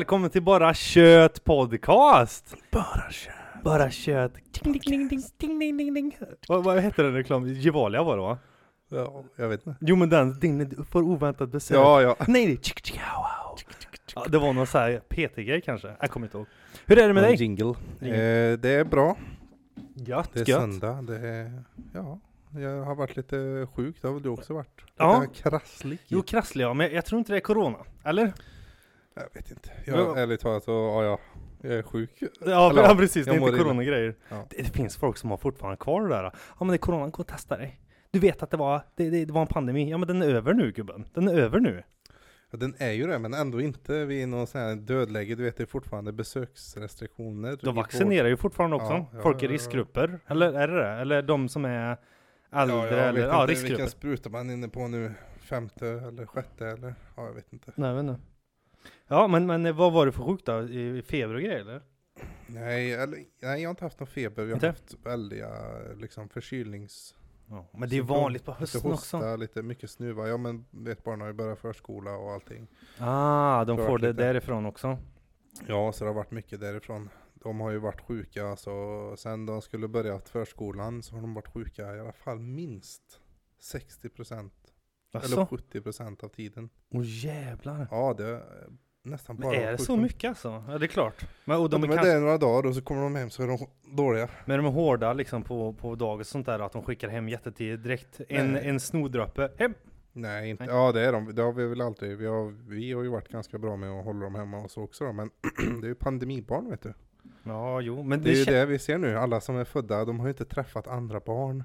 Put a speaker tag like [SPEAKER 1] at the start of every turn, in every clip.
[SPEAKER 1] Välkommen till Bara Kött Podcast!
[SPEAKER 2] Bara kött.
[SPEAKER 1] Bara Kött. Ding, ding, ding, ding, ding, ding, ding, ding. Vad, vad hette den reklamen? Gevalia var det va?
[SPEAKER 2] Ja, jag vet inte.
[SPEAKER 1] Jo men den, din du får oväntat besök.
[SPEAKER 2] Ja, ja.
[SPEAKER 1] Nej det är chick, chick, wow. Ja, det var någon sån här PT-grej kanske, jag kommer inte ihåg. Hur är det med dig?
[SPEAKER 2] Jingle.
[SPEAKER 1] Jingle.
[SPEAKER 2] Eh, det är bra.
[SPEAKER 1] Gött,
[SPEAKER 2] Det är
[SPEAKER 1] gött.
[SPEAKER 2] söndag. Det är, ja, jag har varit lite sjuk. Det har väl du också varit?
[SPEAKER 1] Ja.
[SPEAKER 2] Lite krasslig.
[SPEAKER 1] Jo krasslig ja, men jag tror inte det är corona. Eller?
[SPEAKER 2] Jag vet inte. Jag,
[SPEAKER 1] Ja.
[SPEAKER 2] ärligt talat så, ja, ja, jag är sjuk.
[SPEAKER 1] Ja,
[SPEAKER 2] Eller,
[SPEAKER 1] ja precis, det är inte coronagrejer.
[SPEAKER 2] Ja.
[SPEAKER 1] Det, det finns folk som har fortfarande kvar det där. Ja men det är corona, gå och testa dig. Du vet att det var, det, det, det var en pandemi. Ja men den är över nu gubben. Den är över nu.
[SPEAKER 2] Ja, den är ju det, men ändå inte. Vi är i någon sån här dödläge. Du vet, det är fortfarande besöksrestriktioner.
[SPEAKER 1] De vaccinerar ju fortfarande också.
[SPEAKER 2] Ja, ja,
[SPEAKER 1] folk i riskgrupper. Eller är det det? Eller de som är äldre
[SPEAKER 2] Ja, jag
[SPEAKER 1] eller
[SPEAKER 2] vet
[SPEAKER 1] ja,
[SPEAKER 2] inte
[SPEAKER 1] riskgrupper.
[SPEAKER 2] vilken spruta man är inne på nu. Femte eller sjätte eller? Ja, jag vet inte.
[SPEAKER 1] Nej, jag vet inte. Ja men, men vad var det för sjuk då? I, feber och grejer eller?
[SPEAKER 2] Nej, eller, nej, jag har inte haft någon feber. Jag har
[SPEAKER 1] Inte?
[SPEAKER 2] haft väldiga liksom, förkylnings...
[SPEAKER 1] Ja, men det är vanligt på
[SPEAKER 2] Lite
[SPEAKER 1] hösten
[SPEAKER 2] hosta,
[SPEAKER 1] också.
[SPEAKER 2] lite mycket snuva. Ja men vet barnen har ju börjat förskola och allting.
[SPEAKER 1] Ah, de får det
[SPEAKER 2] lite-
[SPEAKER 1] därifrån också.
[SPEAKER 2] Ja, så det har varit mycket därifrån. De har ju varit sjuka, så sen de skulle börjat förskolan så har de varit sjuka i alla fall minst 60% eller
[SPEAKER 1] Alltså?
[SPEAKER 2] 70% av tiden.
[SPEAKER 1] Åh jävlar.
[SPEAKER 2] Ja, det är nästan
[SPEAKER 1] Men
[SPEAKER 2] bara
[SPEAKER 1] är det så mycket alltså? Ja det är klart. Men, och
[SPEAKER 2] De,
[SPEAKER 1] de är kanske,
[SPEAKER 2] där några dagar och så kommer de hem så är de dåliga.
[SPEAKER 1] men de är hårda liksom på, på dagis och sånt där att de skickar hem jättetidigt direkt. En,
[SPEAKER 2] Nej.
[SPEAKER 1] en snoddroppe, hem!
[SPEAKER 2] Nej, inte.
[SPEAKER 1] Nej.
[SPEAKER 2] ja det är de. Det har vi väl alltid. Vi har, vi har ju varit ganska bra med att hålla dem hemma och så också då, men det är ju pandemibarn vet du.
[SPEAKER 1] Ja jo, men
[SPEAKER 2] Det är ju det vi ser nu, alla som är födda, de har ju inte träffat andra barn.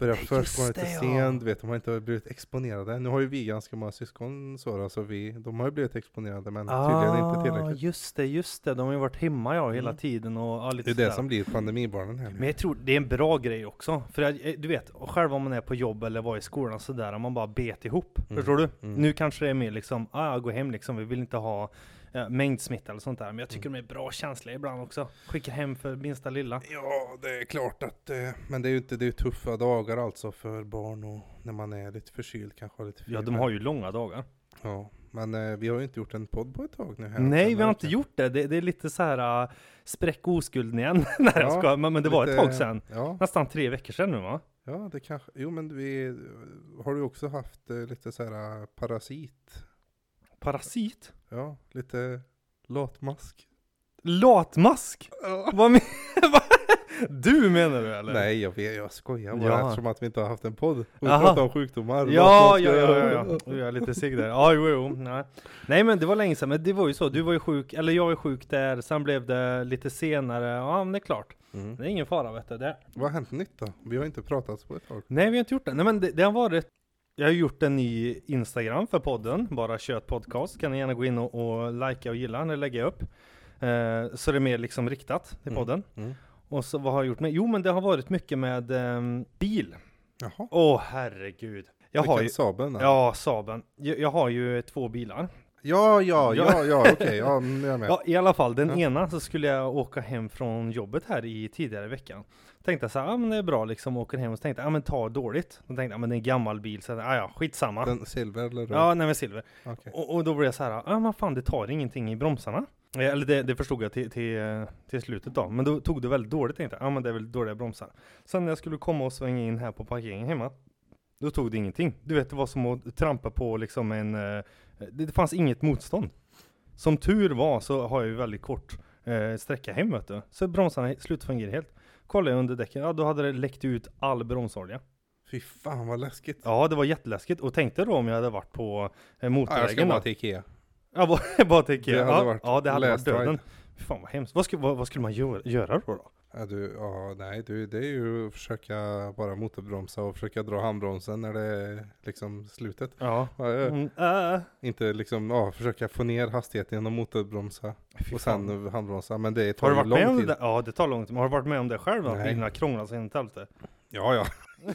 [SPEAKER 2] Börjar
[SPEAKER 1] Nej,
[SPEAKER 2] förskolan lite
[SPEAKER 1] det, ja.
[SPEAKER 2] sent, vet, de har inte blivit exponerade. Nu har ju vi ganska många syskon så då, så vi, de har ju blivit exponerade men tydligen inte tillräckligt.
[SPEAKER 1] Ah, just det, just det. De har ju varit hemma ja hela
[SPEAKER 2] Mm.
[SPEAKER 1] tiden och ja,
[SPEAKER 2] Det
[SPEAKER 1] lite
[SPEAKER 2] är det som blir pandemibarnen här
[SPEAKER 1] Men jag tror det är en bra grej också. För att, eh, du vet, själv om man är på jobb eller var i skolan sådär, man bara bet ihop.
[SPEAKER 2] Mm,
[SPEAKER 1] Förstår du?
[SPEAKER 2] mm.
[SPEAKER 1] Nu kanske det är mer liksom, ah, gå hem liksom, vi vill inte ha ja, mängdsmitta eller sånt där. Men jag tycker
[SPEAKER 2] Mm.
[SPEAKER 1] de är bra känsliga ibland också. Skicka hem för minsta lilla.
[SPEAKER 2] Ja, det är klart att, eh, men det är ju inte, det är ju tuffa dagar alltså för barn och när man är lite förkyld kanske lite
[SPEAKER 1] Ja, de har ju långa dagar.
[SPEAKER 2] Ja, men eh, vi har ju inte gjort en podd på ett tag nu här.
[SPEAKER 1] Nej, vi har inte gjort det. Det, det är lite så här uh, spräck oskulden igen. Jag
[SPEAKER 2] Ja,
[SPEAKER 1] ska. Men, men det var ett
[SPEAKER 2] Lite-
[SPEAKER 1] tag sedan.
[SPEAKER 2] Ja,
[SPEAKER 1] Nästan tre veckor sedan nu va?
[SPEAKER 2] ja, det kanske, jo men vi, har du också haft eh, lite så här eh, parasit?
[SPEAKER 1] Parasit?
[SPEAKER 2] Ja, lite latmask.
[SPEAKER 1] Latmask? Vad men- Du menar du eller?
[SPEAKER 2] Nej, jag vet, jag skojar bara
[SPEAKER 1] Ja.
[SPEAKER 2] eftersom att vi inte har haft en podd. Och pratar om sjukdomar.
[SPEAKER 1] Ja, ja, ja, ja, ja. Jag är lite seg där. Ja, jo, jo. Nej. nej, men det var länge sedan. Men det var ju så. Du var ju sjuk, eller jag var sjuk där. Sen blev det lite senare. Ja, men det är klart.
[SPEAKER 2] Mm.
[SPEAKER 1] Det är ingen fara vet du. Det.
[SPEAKER 2] Vad har hänt nytt då? Vi har inte pratat på ett tag.
[SPEAKER 1] Nej, vi har inte gjort det. Nej, men det, det har varit. Jag har gjort en ny Instagram för podden, bara kött podcast. Kan ni gärna gå in och, och likea och gilla när jag lägger upp. Eh, så det är mer liksom riktat till
[SPEAKER 2] Mm.
[SPEAKER 1] podden.
[SPEAKER 2] Mm.
[SPEAKER 1] Och så vad har jag gjort med? Jo, men det har varit mycket med ehm, bil.
[SPEAKER 2] Jaha.
[SPEAKER 1] Åh herregud. Jag har
[SPEAKER 2] Vilken
[SPEAKER 1] ju,
[SPEAKER 2] Saaben? då?
[SPEAKER 1] ja, Saben. Jag, jag har ju två bilar.
[SPEAKER 2] Ja, ja,
[SPEAKER 1] Ja.
[SPEAKER 2] ja, okej, ja, nu är jag med.
[SPEAKER 1] Ja, i alla fall, den
[SPEAKER 2] Ja.
[SPEAKER 1] ena så skulle jag åka hem från jobbet här i tidigare i veckan. Tänkte jag så här, ja men det är bra liksom, åker hem och så tänkte jag, ja men ta dåligt. Då tänkte jag, ja men det är en gammal bil, så ja ja, skitsamma.
[SPEAKER 2] Den silver eller röd?
[SPEAKER 1] Ja, nej men silver.
[SPEAKER 2] Okej.
[SPEAKER 1] Och, och då blev jag så här, ja men fan det tar ingenting i bromsarna. Eh, Eller det, det förstod jag till, till, eh, till slutet då, men då tog det väldigt dåligt tänkte jag, ja men det är väl dåliga bromsar. Sen när jag skulle komma och svänga in här på parkeringen hemma, då tog det ingenting. Du vet, det var som att trampa på liksom en, eh, det, fanns inget motstånd. Som tur var så har jag ju väldigt kort eh, sträcka hem vet du. Så bromsarna slutade fungera helt. Kollade jag under däcken, ja då hade det läckt ut all bromsolja.
[SPEAKER 2] Fy fan vad läskigt.
[SPEAKER 1] Ja det var jätteläskigt och tänkte då om jag hade varit på eh,
[SPEAKER 2] Ja, jag
[SPEAKER 1] motorvägen
[SPEAKER 2] ska bara till Ikea.
[SPEAKER 1] Ja, bara, bara till Ikea.
[SPEAKER 2] Det hade
[SPEAKER 1] ja,
[SPEAKER 2] varit
[SPEAKER 1] ja, det hade varit döden. Fy fan vad hemskt. Vad skulle, vad, vad skulle man göra, göra då? då?
[SPEAKER 2] Ja, du, ja, nej, du, det är ju att försöka bara motorbromsa och försöka dra handbromsen när det är liksom slutet.
[SPEAKER 1] Ja. Mm, äh.
[SPEAKER 2] Inte liksom, ja, försöka få ner hastigheten genom motorbromsa
[SPEAKER 1] Fy
[SPEAKER 2] och
[SPEAKER 1] fan.
[SPEAKER 2] sen handbromsa. Men det tar
[SPEAKER 1] Har du varit
[SPEAKER 2] lång
[SPEAKER 1] med om det
[SPEAKER 2] tid.
[SPEAKER 1] Ja, det tar lång tid. Men har du varit med om det själv? Att bilarna krånglar sig in i helvete?
[SPEAKER 2] Ja, ja.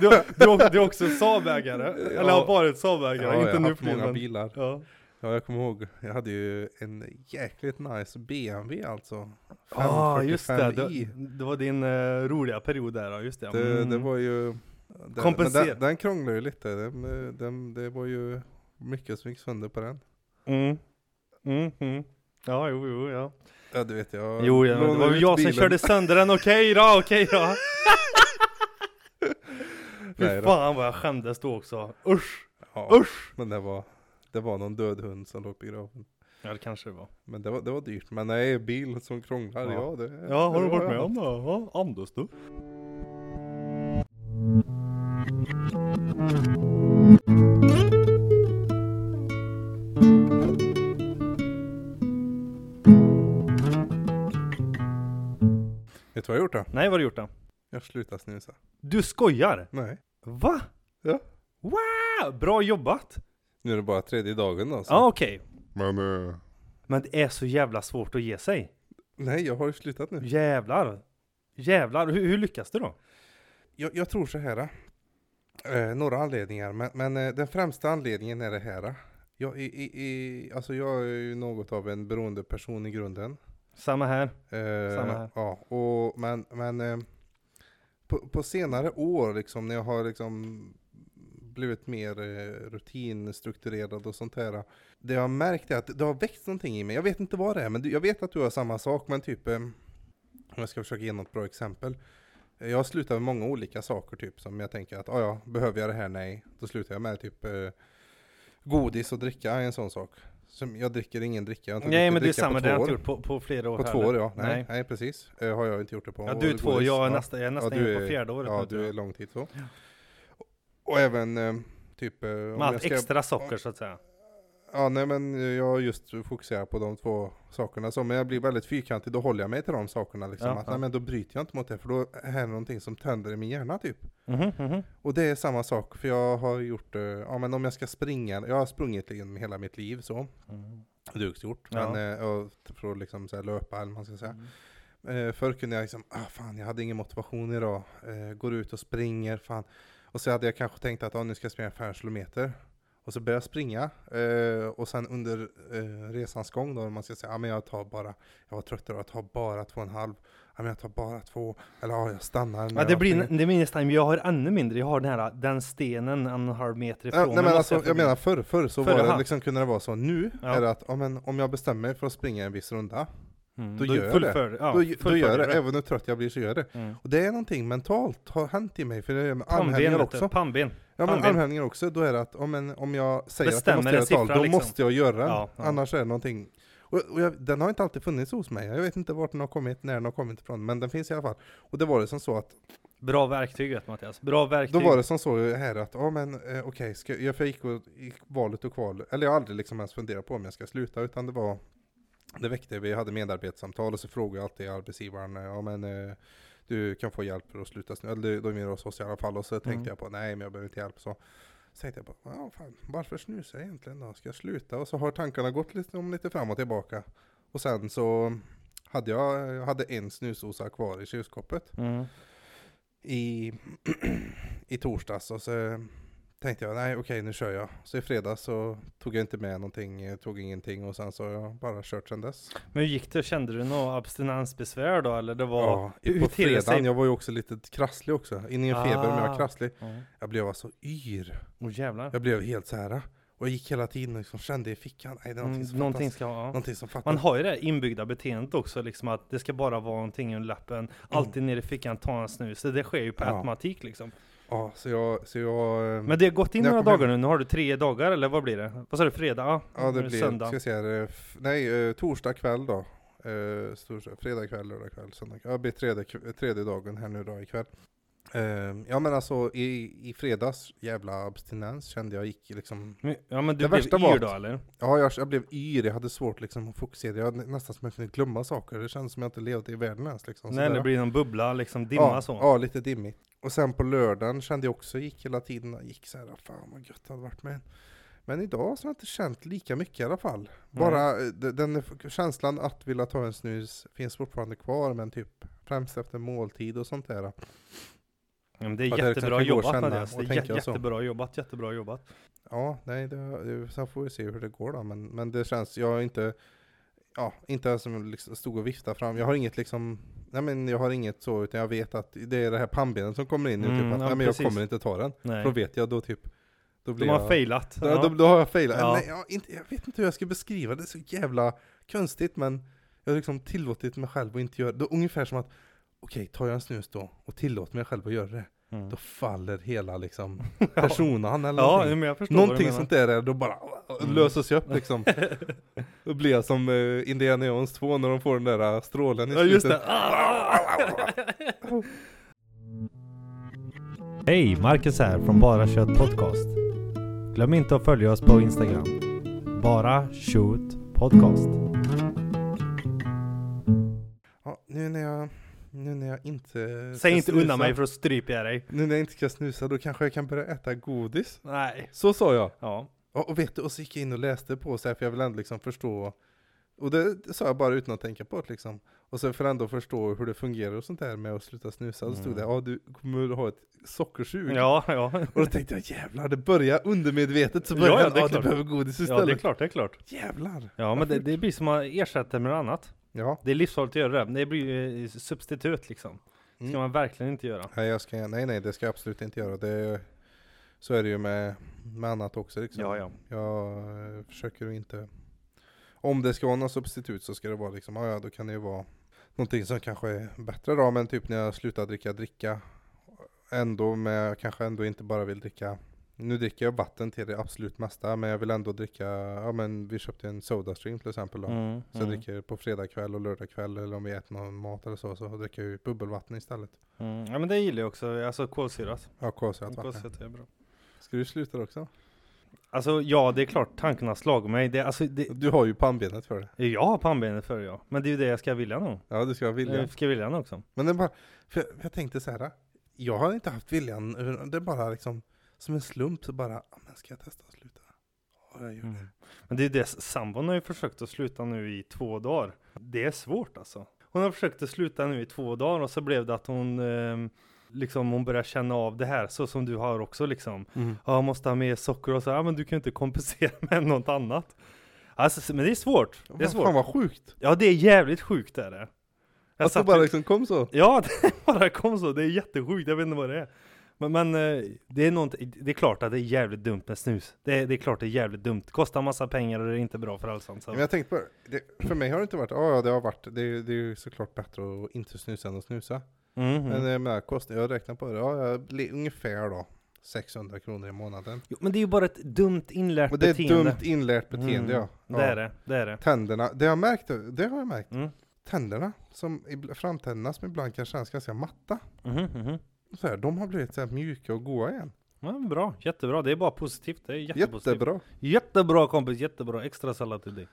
[SPEAKER 1] Du, du, du är också Saab-ägare? Eller har varit Saab-ägare?
[SPEAKER 2] ja jag
[SPEAKER 1] inte
[SPEAKER 2] har
[SPEAKER 1] nu
[SPEAKER 2] haft många bilar.
[SPEAKER 1] Ja.
[SPEAKER 2] Ja, jag kommer ihåg. Jag hade ju en jäkligt nice BMW alltså.
[SPEAKER 1] ah, just det.
[SPEAKER 2] 545i.
[SPEAKER 1] det. Det var din uh, roliga period där ja, just det.
[SPEAKER 2] Det, det
[SPEAKER 1] Mm.
[SPEAKER 2] var ju... Den,
[SPEAKER 1] Kompensera.
[SPEAKER 2] men Den, den krånglade ju lite. Den, den, det var ju mycket som gick sönder på den.
[SPEAKER 1] Mm. Mm, mm. Ja, jo, jo, ja.
[SPEAKER 2] Ja du vet jag
[SPEAKER 1] Jo, ja, det var
[SPEAKER 2] ut
[SPEAKER 1] jag som
[SPEAKER 2] bilen.
[SPEAKER 1] körde sönder den, okej då, okej då. Fy
[SPEAKER 2] då.
[SPEAKER 1] fan vad jag skämdes då också. Usch,
[SPEAKER 2] Ja,
[SPEAKER 1] usch.
[SPEAKER 2] men det var, det var någon död hund som låg på graven.
[SPEAKER 1] Ja, det kanske det var.
[SPEAKER 2] Men det var, det var dyrt. Men nej, bil som krånglar,
[SPEAKER 1] Ja.
[SPEAKER 2] ja, det
[SPEAKER 1] Ja, har
[SPEAKER 2] det
[SPEAKER 1] du
[SPEAKER 2] var
[SPEAKER 1] varit med om det? Ja, Anders du?
[SPEAKER 2] Vet du vad jag har gjort då?
[SPEAKER 1] Nej, vad har du gjort då?
[SPEAKER 2] Jag slutar snusa.
[SPEAKER 1] Du skojar?
[SPEAKER 2] Nej.
[SPEAKER 1] Va?
[SPEAKER 2] Ja.
[SPEAKER 1] Wow, bra jobbat!
[SPEAKER 2] Nu är det bara tredje dagen då. Så.
[SPEAKER 1] Ja, okej.
[SPEAKER 2] Men eh,
[SPEAKER 1] Men det är så jävla svårt att ge sig.
[SPEAKER 2] nej, jag har ju slutat nu.
[SPEAKER 1] Jävlar. Jävlar, hur, hur lyckas du då?
[SPEAKER 2] Jag, jag tror så här. Eh, några anledningar, men, men eh, den främsta anledningen är det här. Jag, i, i, i, alltså jag är ju något av en beroende person i grunden.
[SPEAKER 1] Samma här.
[SPEAKER 2] Eh,
[SPEAKER 1] Samma här.
[SPEAKER 2] Ja, och, men, men eh, på, på senare år liksom när jag har liksom blivit mer eh, rutinstrukturerad och sånt här. Det jag har märkt är att det har växt någonting i mig. Jag vet inte vad det är, men jag vet att du har samma sak. Men typ, eh, om jag ska försöka ge något bra exempel. Eh, Jag har slutat med många olika saker typ som jag tänker att, "Ah, ja, behöver jag det här? Nej. Då slutar jag med typ godis och dricka är en sån sak. Som jag dricker ingen dricka. Jag har inte
[SPEAKER 1] Nej men det är samma, det har jag inte gjort på, på flera år
[SPEAKER 2] På två år ja, nej,
[SPEAKER 1] Nej.
[SPEAKER 2] nej. precis. Eh, har jag inte gjort det på.
[SPEAKER 1] Ja du är två, jag är
[SPEAKER 2] Ja.
[SPEAKER 1] nästan, jag är nästan
[SPEAKER 2] du
[SPEAKER 1] inne på
[SPEAKER 2] är-
[SPEAKER 1] fjärde året
[SPEAKER 2] Ja,
[SPEAKER 1] nu,
[SPEAKER 2] du är lång tid så. Och även eh, typ... eh,
[SPEAKER 1] Med allt
[SPEAKER 2] ska-
[SPEAKER 1] extra socker så att säga.
[SPEAKER 2] Ja, nej men eh, jag just fokuserar på de två sakerna så, men jag blir väldigt fyrkantig, då håller jag mig till de sakerna liksom.
[SPEAKER 1] Ja,
[SPEAKER 2] att,
[SPEAKER 1] ja.
[SPEAKER 2] Nej men då bryter jag inte mot det, för då är det någonting som tänder i min hjärna typ.
[SPEAKER 1] Mhm, mhm.
[SPEAKER 2] Och det är samma sak, för jag har gjort, eh, ja men om jag ska springa, jag har sprungit liksom hela mitt liv så.
[SPEAKER 1] Mm.
[SPEAKER 2] Gjort.
[SPEAKER 1] Ja.
[SPEAKER 2] Men, eh, och för att liksom så här löpa eller vad man ska säga. Eh, förr kunde jag liksom, ah fan jag hade ingen motivation idag. Eh, går ut och springer, fan. Och så hade jag kanske tänkt att ah, nu ska jag springa 5 kilometer. Och så började jag springa. Eh, och sen under eh, resans gång då, man ska säga, ah, men jag tar bara, jag var trött idag, jag tar bara två och en halv. Ja men jag tar bara två. Eller ja, jag stannar.
[SPEAKER 1] Ja, det
[SPEAKER 2] jag
[SPEAKER 1] blir, det blir nästan, jag har ännu mindre, jag har den här, den stenen en och halv meter ifrån.
[SPEAKER 2] Ja, nej men alltså, jag
[SPEAKER 1] bli.
[SPEAKER 2] menar förr, förr så
[SPEAKER 1] Förr,
[SPEAKER 2] var det liksom, kunde det vara så. Nu
[SPEAKER 1] Ja.
[SPEAKER 2] är det att ja, men, om jag bestämmer mig för att springa en viss runda,
[SPEAKER 1] Mm,
[SPEAKER 2] då gör jag det.
[SPEAKER 1] Ja,
[SPEAKER 2] då, då gör det. Även hur trött jag blir så gör det.
[SPEAKER 1] Mm.
[SPEAKER 2] Och det är någonting mentalt har hänt i mig, för det är med armhävningar också.
[SPEAKER 1] pannben.
[SPEAKER 2] Ja men armhävningar också, då är det att om, en, om jag säger
[SPEAKER 1] Bestämmer
[SPEAKER 2] att jag måste göra ett tal, då
[SPEAKER 1] liksom.
[SPEAKER 2] måste jag göra den.
[SPEAKER 1] Ja, ja.
[SPEAKER 2] Annars är det någonting. Och, och jag, den har inte alltid funnits hos mig, jag vet inte vart den har kommit, när den har kommit ifrån, men den finns i alla fall. Och det var det som så att,
[SPEAKER 1] Bra verktyg vet Mattias, bra verktyg.
[SPEAKER 2] då var det som så här att, ja men eh, okej, ska jag, för jag gick och, i valet och kval, eller jag har aldrig liksom ens funderat på om jag ska sluta, utan det var det väckte, vi hade medarbetssamtal och så frågade jag alltid arbetsgivaren, eh, ja men eh, du kan få hjälp för att sluta snö, eller de är hos oss i alla fall. Och så tänkte
[SPEAKER 1] Mm.
[SPEAKER 2] jag på, nej men jag behöver inte hjälp. Så, så tänkte jag på, ja, fan, varför snusar jag egentligen då? Ska jag sluta? Och så har tankarna gått lite, om lite fram och tillbaka. Och sen så hade jag, jag hade en snusosa kvar i kylskåpet
[SPEAKER 1] Mm.
[SPEAKER 2] i, i torsdags. Och så tänkte jag, nej okej nu kör jag. Så i fredags så tog jag inte med någonting, tog ingenting och sen så har jag bara kört sen dess.
[SPEAKER 1] Men hur gick det? Kände du något abstinensbesvär då eller det var?
[SPEAKER 2] Ja, på
[SPEAKER 1] sig?
[SPEAKER 2] fredagen, jag var ju också lite krasslig också. Ingen feber men jag
[SPEAKER 1] Ah.
[SPEAKER 2] var krasslig.
[SPEAKER 1] Ja.
[SPEAKER 2] Jag blev alltså yr.
[SPEAKER 1] Åh jävlar.
[SPEAKER 2] Jag blev helt så här. Och jag gick hela tiden och liksom kände i fickan, nej det är någonting
[SPEAKER 1] Mm,
[SPEAKER 2] som
[SPEAKER 1] någonting
[SPEAKER 2] fattas.
[SPEAKER 1] ska ja.
[SPEAKER 2] Någonting som fattas.
[SPEAKER 1] Man har ju det här inbyggda beteendet också liksom att det ska bara vara någonting under läppen. Alltid
[SPEAKER 2] Mm.
[SPEAKER 1] ner i fickan, ta en snus. Det, det sker ju på
[SPEAKER 2] Ja.
[SPEAKER 1] automatik liksom.
[SPEAKER 2] Ja, så jag, så jag...
[SPEAKER 1] Men det har gått in några dagar nu. Nu har du tre dagar eller vad blir det? Vad sa du? Fredag? Ja,
[SPEAKER 2] det blir,
[SPEAKER 1] söndag.
[SPEAKER 2] ska säga det, f- nej, eh, torsdag kväll då. Eh, torsdag, fredag kväll, lördag kväll, söndag kväll. Ja, det blir tredje, tredje dagen här nu då ikväll. Eh, ja men alltså i, i fredags, jävla abstinens kände jag gick liksom
[SPEAKER 1] Men- Ja men du
[SPEAKER 2] Det
[SPEAKER 1] blev
[SPEAKER 2] värsta
[SPEAKER 1] yr
[SPEAKER 2] var
[SPEAKER 1] då eller?
[SPEAKER 2] Ja, jag, jag blev yr, jag hade svårt liksom att fokusera. Jag hade nästan som att jag kunde glömma saker. Det kändes som jag inte levde i världen ens. Liksom,
[SPEAKER 1] Nej det blir någon bubbla liksom, dimma
[SPEAKER 2] ja,
[SPEAKER 1] så.
[SPEAKER 2] Ja, lite dimmigt. Och sen på lördagen kände jag också, gick hela tiden, gick så här, fan vad gött det hade varit med. Men idag så har jag inte känt lika mycket i alla fall. Bara eh, d- den känslan att vilja ta en snus finns fortfarande kvar, men typ främst efter måltid och sånt där.
[SPEAKER 1] Ja, men det är
[SPEAKER 2] jag liksom
[SPEAKER 1] jättebra
[SPEAKER 2] och
[SPEAKER 1] jobbat Mattias.
[SPEAKER 2] och
[SPEAKER 1] Det är jä- jättebra jobbat, jättebra jobbat.
[SPEAKER 2] Ja, nej, det, det, sen får vi se hur det går då. Men, men det känns, jag har inte, ja, inte ens som liksom stod och viftade fram. Jag har inget liksom, nej men jag har inget så, utan jag vet att det är det här pannbenet som kommer in nu.
[SPEAKER 1] Mm,
[SPEAKER 2] typ att,
[SPEAKER 1] ja,
[SPEAKER 2] nej men jag
[SPEAKER 1] precis.
[SPEAKER 2] kommer inte ta den.
[SPEAKER 1] Nej.
[SPEAKER 2] För då vet jag då typ, Då
[SPEAKER 1] De
[SPEAKER 2] blir
[SPEAKER 1] har
[SPEAKER 2] jag,
[SPEAKER 1] failat.
[SPEAKER 2] då,
[SPEAKER 1] Ja.
[SPEAKER 2] då, då har jag failat.
[SPEAKER 1] Ja.
[SPEAKER 2] Nej, jag, inte, jag vet inte hur jag ska beskriva det, det är så jävla konstigt men jag har liksom tillåtit mig själv att inte göra det. Ungefär som att okej, tar jag en snus då och tillåter mig själv att göra det,
[SPEAKER 1] Mm.
[SPEAKER 2] då faller hela liksom personan eller
[SPEAKER 1] Ja,
[SPEAKER 2] någonting.
[SPEAKER 1] men jag förstår
[SPEAKER 2] Någonting sånt där är då bara
[SPEAKER 1] Mm.
[SPEAKER 2] löser sig upp liksom. Då blir jag som uh, Indiana Jones 2 när de får den där uh, strålen i
[SPEAKER 1] Ja just
[SPEAKER 2] slutet.
[SPEAKER 1] det. Hej, Marcus här från Bara Kött Podcast. Glöm inte att följa oss på Instagram. Bara Shoot Podcast.
[SPEAKER 2] Ja, nu när jag, nu när jag inte
[SPEAKER 1] Säg inte undan
[SPEAKER 2] snusa-
[SPEAKER 1] mig för att strypa jag dig.
[SPEAKER 2] Nu när jag inte ska snusa, då kanske jag kan börja äta godis.
[SPEAKER 1] Nej.
[SPEAKER 2] Så sa jag.
[SPEAKER 1] Ja.
[SPEAKER 2] Ja, och vet du, och så gick jag in och läste på så här, för jag vill ändå liksom förstå och det, det sa jag bara utan att tänka på det liksom. Och så för att ändå förstå hur det fungerar och sånt där med att sluta snusa. Då stod det,
[SPEAKER 1] Mm.
[SPEAKER 2] ja du kommer ha ett sockersug.
[SPEAKER 1] Ja, ja.
[SPEAKER 2] Och då tänkte jag jävlar, det börjar undermedvetet så börjar
[SPEAKER 1] Ja, ja, det är
[SPEAKER 2] ja, du
[SPEAKER 1] klart.
[SPEAKER 2] behöver godis
[SPEAKER 1] Ja,
[SPEAKER 2] istället.
[SPEAKER 1] det är klart, det är klart.
[SPEAKER 2] Jävlar.
[SPEAKER 1] Ja, men det, det blir som att ersätta med något annat.
[SPEAKER 2] Ja.
[SPEAKER 1] Det är livsfarligt att göra det. Det blir eh, substitut liksom. ska
[SPEAKER 2] Mm.
[SPEAKER 1] man verkligen inte göra.
[SPEAKER 2] Nej, jag ska, nej, nej, det ska jag absolut inte göra. Det, så är det ju med, med annat också liksom.
[SPEAKER 1] Ja, ja.
[SPEAKER 2] Jag eh, försöker inte Om det ska vara något substitut så ska det vara liksom, ja då kan det ju vara Någonting som kanske är bättre då, men typ när jag slutar dricka dricka Ändå med, jag kanske ändå inte bara vill dricka Nu dricker jag vatten till det absolut mesta, men jag vill ändå dricka, ja men vi köpte en Sodastream till exempel då
[SPEAKER 1] Mm,
[SPEAKER 2] Så jag
[SPEAKER 1] mm,
[SPEAKER 2] dricker på fredag kväll och lördag kväll eller om vi äter någon mat eller så, så dricker jag ju bubbelvatten istället
[SPEAKER 1] mm. Ja men det gillar jag också, alltså kolsyrat.
[SPEAKER 2] Ja, kolsyrat vatten
[SPEAKER 1] Kolsyrat är bra.
[SPEAKER 2] Ska du sluta också?
[SPEAKER 1] Alltså ja, det är klart tanken har slagit mig. Det, alltså, det,
[SPEAKER 2] Du har ju pannbenet för det
[SPEAKER 1] jag har pannbenet för ja. Men det är ju det jag ska vilja nog.
[SPEAKER 2] Ja du ska vilja
[SPEAKER 1] Jag ska vilja nog också.
[SPEAKER 2] Men det är bara, för jag, jag tänkte så här. Jag har inte haft viljan, det är bara liksom som en slump så bara, "Ah, men ska jag testa att sluta? Ja, jag gör det.
[SPEAKER 1] Mm. Men det är det, sambon har ju försökt att sluta nu i två dagar. Det är svårt alltså. Hon har försökt att sluta nu i två dagar och så blev det att hon ehm, liksom hon börjar känna av det här så som du har också liksom.
[SPEAKER 2] Mm.
[SPEAKER 1] Ja, måste ha mer socker och så. Ja, men du kan ju inte kompensera med något annat. Alltså, men det är svårt. Det är svårt.
[SPEAKER 2] fan vad sjukt!
[SPEAKER 1] Ja, det är jävligt sjukt är det. Jag
[SPEAKER 2] Att det bara liksom kom så.
[SPEAKER 1] Ja, det bara kom så. Det är jättesjukt. Jag vet inte vad det är. Men, men eh, det är något, det är klart att det är jävligt dumt med snus. Det är, det är klart det är jävligt dumt. Kostar massa pengar och det är inte bra för hälsan. Så.
[SPEAKER 2] Men jag tänkte på det, för mig har det inte varit, ja ja, det har varit, det, är- det är ju såklart bättre att inte snusa än att snusa.
[SPEAKER 1] Mhm.
[SPEAKER 2] Men jag menar, kostnad, jag räknar på det, ja, ungefär då 600 kronor i månaden.
[SPEAKER 1] Jo, men det är ju bara ett dumt inlärt
[SPEAKER 2] Och det är ett
[SPEAKER 1] beteende.
[SPEAKER 2] dumt inlärt beteende
[SPEAKER 1] Mm,
[SPEAKER 2] ja.
[SPEAKER 1] Det är det. Det är det.
[SPEAKER 2] Tänderna, det har jag märkt, det har jag märkt.
[SPEAKER 1] Mm.
[SPEAKER 2] Tänderna, som, framtänderna som ibland kan kännas ganska matta.
[SPEAKER 1] Mhm, mhm.
[SPEAKER 2] Så här, de har blivit så här mjuka och goda igen.
[SPEAKER 1] Ja, bra, jättebra. Det är bara positivt. Det är jättepositivt.
[SPEAKER 2] Jättebra.
[SPEAKER 1] Jättebra kompis, jättebra. Extra sallad till dig.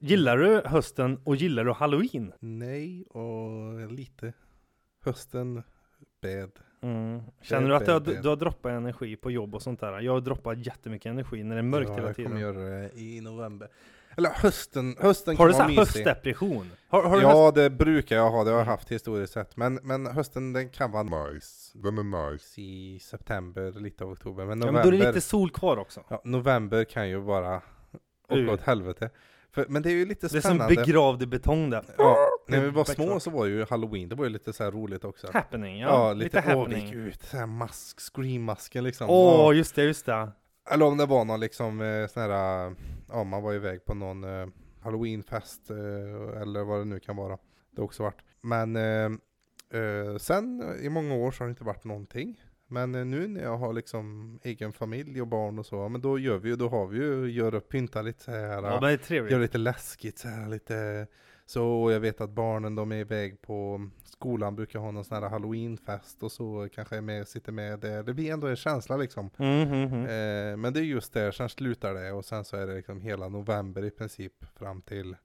[SPEAKER 1] Gillar du hösten och gillar du halloween?
[SPEAKER 2] Nej och lite. Hösten, bad.
[SPEAKER 1] Mm. Känner du att du har, du har droppat energi på jobb och sånt där? Jag har droppat jättemycket energi när det är mörkt
[SPEAKER 2] ja,
[SPEAKER 1] hela
[SPEAKER 2] jag
[SPEAKER 1] tiden.
[SPEAKER 2] kommer göra det i november. Eller hösten, hösten
[SPEAKER 1] Har du
[SPEAKER 2] kan
[SPEAKER 1] så
[SPEAKER 2] vara
[SPEAKER 1] här
[SPEAKER 2] mysig.
[SPEAKER 1] höstdepression? Har, har du höst...
[SPEAKER 2] Ja, det brukar jag ha, det har jag haft historiskt sett. Men, men hösten den kan vara nice. Den är nice. I september, lite av oktober. Men
[SPEAKER 1] Ja,
[SPEAKER 2] november,
[SPEAKER 1] men då är det lite sol kvar också.
[SPEAKER 2] ja, november kan ju vara åka åt helvete. För, men det är ju lite
[SPEAKER 1] Det är som
[SPEAKER 2] spännande.
[SPEAKER 1] begravd i betong där.
[SPEAKER 2] ja, när vi var små så var ju halloween, det var ju lite så roligt också.
[SPEAKER 1] Happening, ja.
[SPEAKER 2] Ja,
[SPEAKER 1] lite,
[SPEAKER 2] lite, åh, vi
[SPEAKER 1] happening.
[SPEAKER 2] gick ut, så här mask, scream-masken liksom.
[SPEAKER 1] Åh,
[SPEAKER 2] Ja.
[SPEAKER 1] just det, just det.
[SPEAKER 2] Eller om det var någon liksom eh, sån här, eh, ja man var iväg på någon eh, halloweenfest eh, eller vad det nu kan vara. Det har också varit. Men eh, sen i många år så har det inte varit någonting. Men eh, nu när jag har liksom egen familj och barn och så, men då gör vi ju, då har vi ju, gör upp, pynta lite så här.
[SPEAKER 1] Ja, det är
[SPEAKER 2] Gör
[SPEAKER 1] trevligt.
[SPEAKER 2] lite läskigt så här lite så jag vet att barnen de är iväg på skolan brukar ha någon sån här halloweenfest och så kanske är med, sitter med där. Det blir ändå en känsla liksom.
[SPEAKER 1] Mm, mm, mm.
[SPEAKER 2] Eh, men det är just där, sen slutar det och sen så är det liksom hela november i princip fram till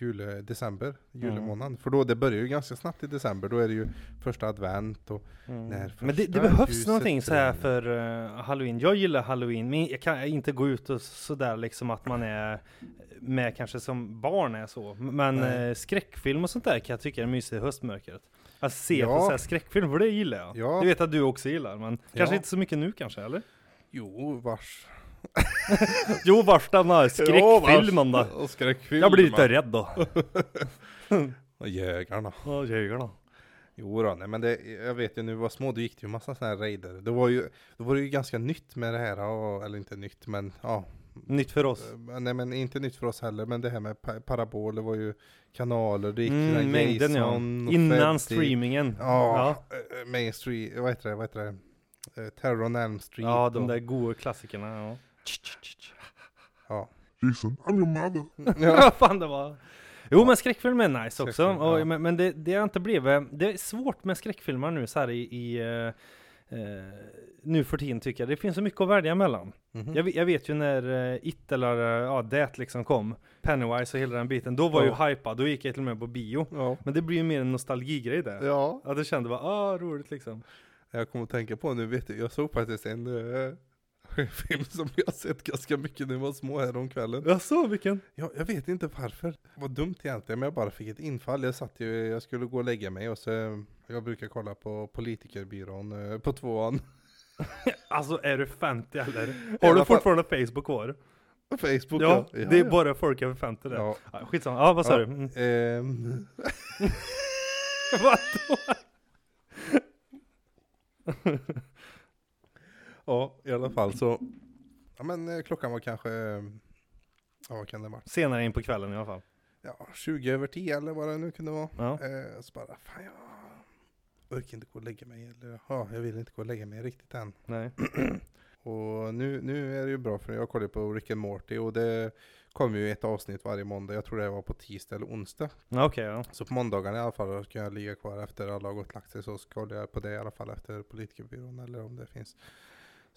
[SPEAKER 2] jule, december, julemånaden. För då, det börjar ju ganska snabbt i december, då är det ju första advent och
[SPEAKER 1] Mm.
[SPEAKER 2] När
[SPEAKER 1] Men det, det behövs någonting så här för uh, halloween. Jag gillar halloween, men jag kan inte gå ut och sådär liksom att man är med kanske som barn är så. Men eh, skräckfilm och sånt där kan jag tycka är mysigt i höstmörkret. Att se på
[SPEAKER 2] Ja.
[SPEAKER 1] så här skräckfilm, för det gillar jag.
[SPEAKER 2] Ja.
[SPEAKER 1] Det vet att du också gillar, men kanske
[SPEAKER 2] Ja.
[SPEAKER 1] inte så mycket nu kanske, eller?
[SPEAKER 2] jo, vars.
[SPEAKER 1] Jo, vars den här skräckfilmen då.
[SPEAKER 2] Och skräckfilm.
[SPEAKER 1] Jag blir lite rädd då.
[SPEAKER 2] Och jägarna.
[SPEAKER 1] Ja, jägarna.
[SPEAKER 2] Jo då, nej men det, jag vet ju när vi var små då gick det ju massa sådana här raider. Det var ju, då var det ju ganska nytt med det här, och, eller inte nytt men ja.
[SPEAKER 1] Nytt för oss.
[SPEAKER 2] Eh, Nej men inte nytt för oss heller, men det här med pa- parabol, det var ju kanaler, det gick
[SPEAKER 1] Mm, mängden ja.
[SPEAKER 2] Jason och
[SPEAKER 1] Innan streamingen.
[SPEAKER 2] Ja, ja. Main Street, vad heter det, vad heter det? Eh, Terror on Elm Street.
[SPEAKER 1] Ja, de där goa klassikerna. Ja.
[SPEAKER 2] Ja.
[SPEAKER 3] Jason, I'm your mother.
[SPEAKER 1] Ja, fan det var. Jo men skräckfilm är nice också. Och,
[SPEAKER 2] ja.
[SPEAKER 1] Men, men det, det har inte blivit, det är svårt med skräckfilmer nu så här i, i eh, nu för tiden tycker jag. Det finns så mycket att välja mellan.
[SPEAKER 2] Mhm.
[SPEAKER 1] Jag, vet- jag vet ju när uh, It eller uh, ja, Det liksom kom, Pennywise och hela den biten, då var
[SPEAKER 2] Ja.
[SPEAKER 1] jag ju hypad, då gick jag till och med på bio.
[SPEAKER 2] Ja.
[SPEAKER 1] Men det blir ju mer en nostalgigrej där.
[SPEAKER 2] ja,
[SPEAKER 1] Ja, det kände bara, ah roligt liksom.
[SPEAKER 2] jag kommer att tänka på nu, vet du, jag såg faktiskt en film som jag har sett ganska mycket när vi var små här om kvällen.
[SPEAKER 1] Jag så vilken?
[SPEAKER 2] Ja, jag vet inte varför. Det var dumt egentligen, men jag bara fick ett infall. Jag satt ju, jag skulle gå och lägga mig och så, jag brukar kolla på politikerbyrån eh, på tvåan.
[SPEAKER 1] Alltså är du 50 eller? Har du
[SPEAKER 2] fall-
[SPEAKER 1] fortfarande Facebook kvar?
[SPEAKER 2] Facebook
[SPEAKER 1] Ja,
[SPEAKER 2] ja.
[SPEAKER 1] det är bara folk över 50 där.
[SPEAKER 2] Ja.
[SPEAKER 1] Ja. skitsamma, ja vad sa
[SPEAKER 2] Ja,
[SPEAKER 1] du? Mm.
[SPEAKER 2] ehm,
[SPEAKER 1] Vadå?
[SPEAKER 2] Ja, i alla fall så. Ja men eh, klockan var kanske, ja vad kan det vara?
[SPEAKER 1] Senare in på kvällen i alla fall.
[SPEAKER 2] Ja, 20 över 10 eller vad det nu kunde vara.
[SPEAKER 1] Ja.
[SPEAKER 2] Eh, så bara, fan jag orkar inte gå och lägga mig. Eller ja, jag vill inte gå och lägga mig riktigt än.
[SPEAKER 1] Nej.
[SPEAKER 2] Och nu, nu är det ju bra för jag kollar på Rick and Morty och det kommer ju ett avsnitt varje måndag. Jag tror det var på tisdag eller onsdag.
[SPEAKER 1] Okej ja.
[SPEAKER 2] Så på måndagarna i alla fall ska jag ligga kvar efter alla har gått och lagt sig. Så ska jag på det i alla fall efter politikerbyrån eller om det finns.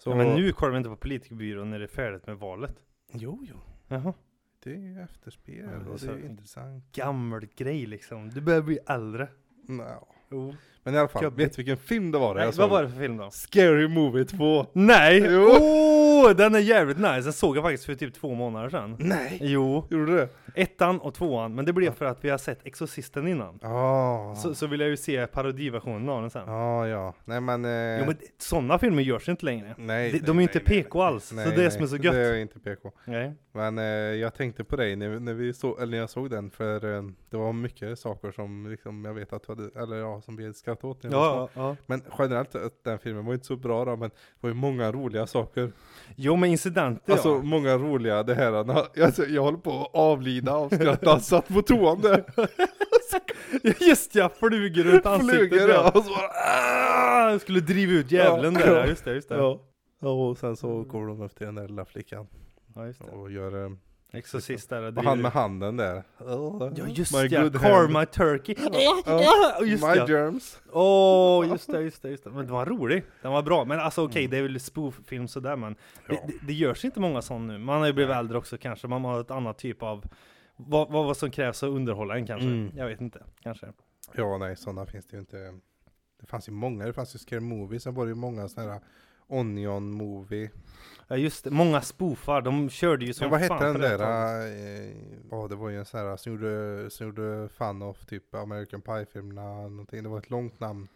[SPEAKER 2] Så,
[SPEAKER 1] ja. Men nu kollar vi inte på politikerbyrån när det är färdigt med valet.
[SPEAKER 2] Jo, jo.
[SPEAKER 1] Jaha.
[SPEAKER 2] Det är ju efterspel
[SPEAKER 1] Ja, det är
[SPEAKER 2] och det är ju intressant.
[SPEAKER 1] Gammal grej liksom. Du börjar bli äldre.
[SPEAKER 2] Nå.
[SPEAKER 1] Jo.
[SPEAKER 2] Men i alla fall,
[SPEAKER 1] Jobbigt.
[SPEAKER 2] vet vilken film det var?
[SPEAKER 1] Nej,
[SPEAKER 2] jag
[SPEAKER 1] vad
[SPEAKER 2] såg?
[SPEAKER 1] var det för film då?
[SPEAKER 2] Scary Movie 2.
[SPEAKER 1] Nej!
[SPEAKER 2] Jo.
[SPEAKER 1] Åh, den är jävligt nice. Den såg jag faktiskt för typ två månader sedan.
[SPEAKER 2] Nej!
[SPEAKER 1] Jo,
[SPEAKER 2] Gjorde du det?
[SPEAKER 1] ettan och tvåan. Men det blev för att vi har sett Exorcisten innan.
[SPEAKER 2] Ja.
[SPEAKER 1] Så, så vill jag ju se parodiversionen av den sen.
[SPEAKER 2] Ja, ja. Nej men... Eh,
[SPEAKER 1] Jo men sådana filmer görs inte längre.
[SPEAKER 2] nej,
[SPEAKER 1] de- de är ju inte
[SPEAKER 2] nej, nej,
[SPEAKER 1] PK alls,
[SPEAKER 2] nej,
[SPEAKER 1] så det är
[SPEAKER 2] nej,
[SPEAKER 1] som är så gött.
[SPEAKER 2] Det är inte PK.
[SPEAKER 1] Nej.
[SPEAKER 2] Men eh, jag tänkte på dig när, när, vi så, eller när jag såg den, för eh, det var mycket saker som liksom, jag vet att du hade, eller ja, som vi skrattade åt var
[SPEAKER 1] Ja, ja.
[SPEAKER 2] Men generellt, eh, den filmen var inte så bra då, men det var ju många roliga saker.
[SPEAKER 1] Jo men incidenter
[SPEAKER 2] Alltså
[SPEAKER 1] ja.
[SPEAKER 2] många roliga, det här, alltså, jag håller på att avlida av skratt, han satt på toan där.
[SPEAKER 1] Just ja, flugor runt ansiktet
[SPEAKER 2] Flugor,
[SPEAKER 1] ja.
[SPEAKER 2] Och så bara,
[SPEAKER 1] jag skulle driva ut djävulen
[SPEAKER 2] Ja.
[SPEAKER 1] där, just det, just det.
[SPEAKER 2] ja. Och sen så går de upp till den där lilla flickan
[SPEAKER 1] Ja, just det.
[SPEAKER 2] och gör,
[SPEAKER 1] Exorcist där och
[SPEAKER 2] han med handen där.
[SPEAKER 1] Ja just
[SPEAKER 2] My
[SPEAKER 1] det,
[SPEAKER 2] good
[SPEAKER 1] Karma
[SPEAKER 2] hand.
[SPEAKER 1] Turkey.
[SPEAKER 2] Ja.
[SPEAKER 1] Ja, just
[SPEAKER 2] My
[SPEAKER 1] det.
[SPEAKER 2] germs.
[SPEAKER 1] Åh, just det, just det, just det. Men den var rolig. Den var bra. Men alltså okej, det är väl spoof-film sådär men det,
[SPEAKER 2] Ja.
[SPEAKER 1] det, det görs inte många sådana nu. Man har ju blivit äldre också kanske. Man har ett annat typ av vad, vad, vad som krävs att underhålla en kanske.
[SPEAKER 2] Mm.
[SPEAKER 1] Jag vet inte, kanske.
[SPEAKER 2] Ja, nej, sådana finns det ju inte. Det fanns ju många, det fanns ju Scare Movie, sen var det ju många sådana här Onion Movie.
[SPEAKER 1] Ja just det, många spoofar. De körde ju som
[SPEAKER 2] Ja, vad hette den där?
[SPEAKER 1] taget.
[SPEAKER 2] eh, Ja, det var ju en sån här som gjorde, som gjorde fun of typ American Pie-filmerna, någonting. Det var ett långt namn.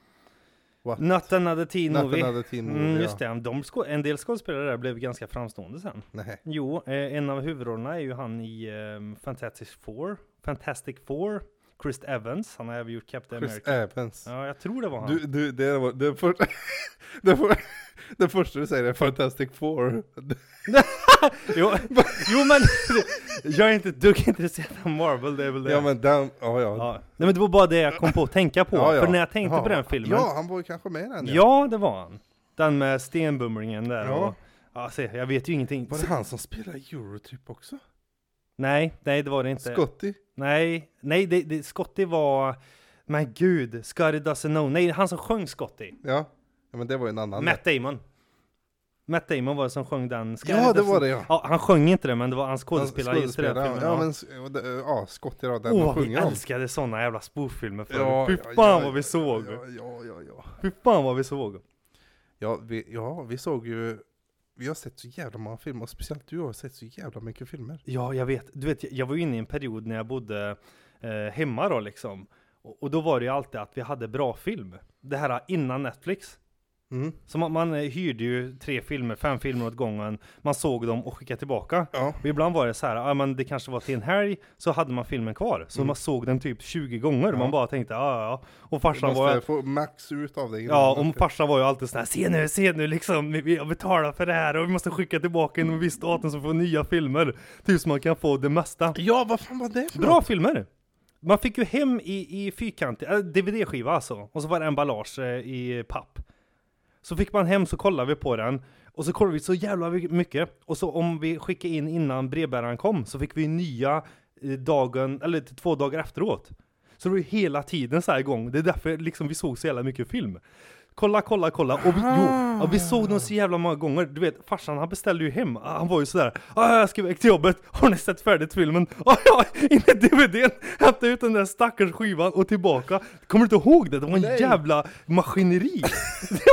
[SPEAKER 2] What?
[SPEAKER 1] Not another teen
[SPEAKER 2] Not
[SPEAKER 1] movie.
[SPEAKER 2] another teen movie,
[SPEAKER 1] Mm, just
[SPEAKER 2] ja.
[SPEAKER 1] det, de en del skådespelare där blev ganska framstående sen.
[SPEAKER 2] Nej.
[SPEAKER 1] Jo, eh, en av huvudrollerna är ju han i eh, Fantastic Four. Fantastic Four. Chris Evans, han har även gjort Captain
[SPEAKER 2] Chris
[SPEAKER 1] America.
[SPEAKER 2] Evans.
[SPEAKER 1] Ja, jag tror det var han.
[SPEAKER 2] Du, du, det var det, för, det, för, det första du säger är Fantastic Four.
[SPEAKER 1] jo, jo, men jag är inte ett dugg intresserad av Marvel, det är väl det.
[SPEAKER 2] Ja men den, ja ja.
[SPEAKER 1] Ja. Nej men det var bara det jag kom på att tänka på.
[SPEAKER 2] Ja, ja.
[SPEAKER 1] För när jag tänkte
[SPEAKER 2] Ja.
[SPEAKER 1] på den filmen.
[SPEAKER 2] Ja, han var ju kanske med i den.
[SPEAKER 1] ja, det var han. Den med stenbumlingen där.
[SPEAKER 2] Ja.
[SPEAKER 1] Och, ja, se, jag vet ju ingenting.
[SPEAKER 2] Var det han som spelade Eurotrip också?
[SPEAKER 1] Nej, nej det var det inte.
[SPEAKER 2] Scotty?
[SPEAKER 1] Nej, nej det, det, Scotty var... Men gud, Scotty doesn't know. Nej, han som sjöng Scotty.
[SPEAKER 2] Ja. ja men det var ju en annan.
[SPEAKER 1] Matt Damon. Matt Damon var det som sjöng den. Scotty
[SPEAKER 2] Ja det var det ja.
[SPEAKER 1] Ja, han sjöng inte det, men det var hans skådespelare den
[SPEAKER 2] Skådespelare. Ja,
[SPEAKER 1] Ja,
[SPEAKER 2] men ja, Scotty då, den
[SPEAKER 1] vi
[SPEAKER 2] sjunger om.
[SPEAKER 1] älskade sådana jävla spoof-filmer förr.
[SPEAKER 2] Ja,
[SPEAKER 1] Fy fan
[SPEAKER 2] ja,
[SPEAKER 1] vad vi såg.
[SPEAKER 2] Ja, ja, ja, ja.
[SPEAKER 1] Fy fan vad vi såg.
[SPEAKER 2] Ja vi, ja, vi såg ju, vi har sett så jävla många filmer, och speciellt du har sett så jävla mycket filmer.
[SPEAKER 1] Ja, jag vet. Du vet, jag var ju inne i en period när jag bodde eh, hemma då liksom. Och, och då var det ju alltid att vi hade bra film. Det här innan Netflix.
[SPEAKER 2] Mm.
[SPEAKER 1] Så man, man eh, hyrde ju tre filmer, fem filmer åt gången, man såg dem och skickade tillbaka.
[SPEAKER 2] Ja.
[SPEAKER 1] Och ibland var det så här, ja men det kanske var till en helg, så hade man filmen kvar. Så
[SPEAKER 2] Mm.
[SPEAKER 1] man såg den typ 20 gånger,
[SPEAKER 2] Ja.
[SPEAKER 1] man bara tänkte, ja ja. Och farsan
[SPEAKER 2] måste
[SPEAKER 1] var,
[SPEAKER 2] få max ut av det
[SPEAKER 1] ja, och farsan var ju alltid sån här, se nu, se nu liksom, vi- har betalat för det här och vi måste skicka tillbaka inom viss datum så får vi nya filmer. Typ så man kan få det mesta.
[SPEAKER 2] Ja, vad fan var det för
[SPEAKER 1] Bra
[SPEAKER 2] något?
[SPEAKER 1] filmer! Man fick ju hem i, i fyrkantig, äh, DVD-skiva alltså, och så var det emballage eh, i papp. Så fick man hem så kollade vi på den, och så kollade vi så jävla mycket, och så om vi skickade in innan brevbäraren kom, så fick vi nya eh, dagen, eller två dagar efteråt. Så det var ju hela tiden så här igång, det är därför liksom vi såg så jävla mycket film. Kolla, kolla, kolla, och vi, jo, ja, vi såg dem så jävla många gånger, du vet farsan han beställde ju hem, han var ju sådär ah, jag ska iväg till jobbet, har ni sett färdigt filmen? Ah, ja, in i DVDn, hämta ut den där stackars skivan och tillbaka Kommer du inte ihåg det? Det var en
[SPEAKER 2] Nej.
[SPEAKER 1] jävla maskineri!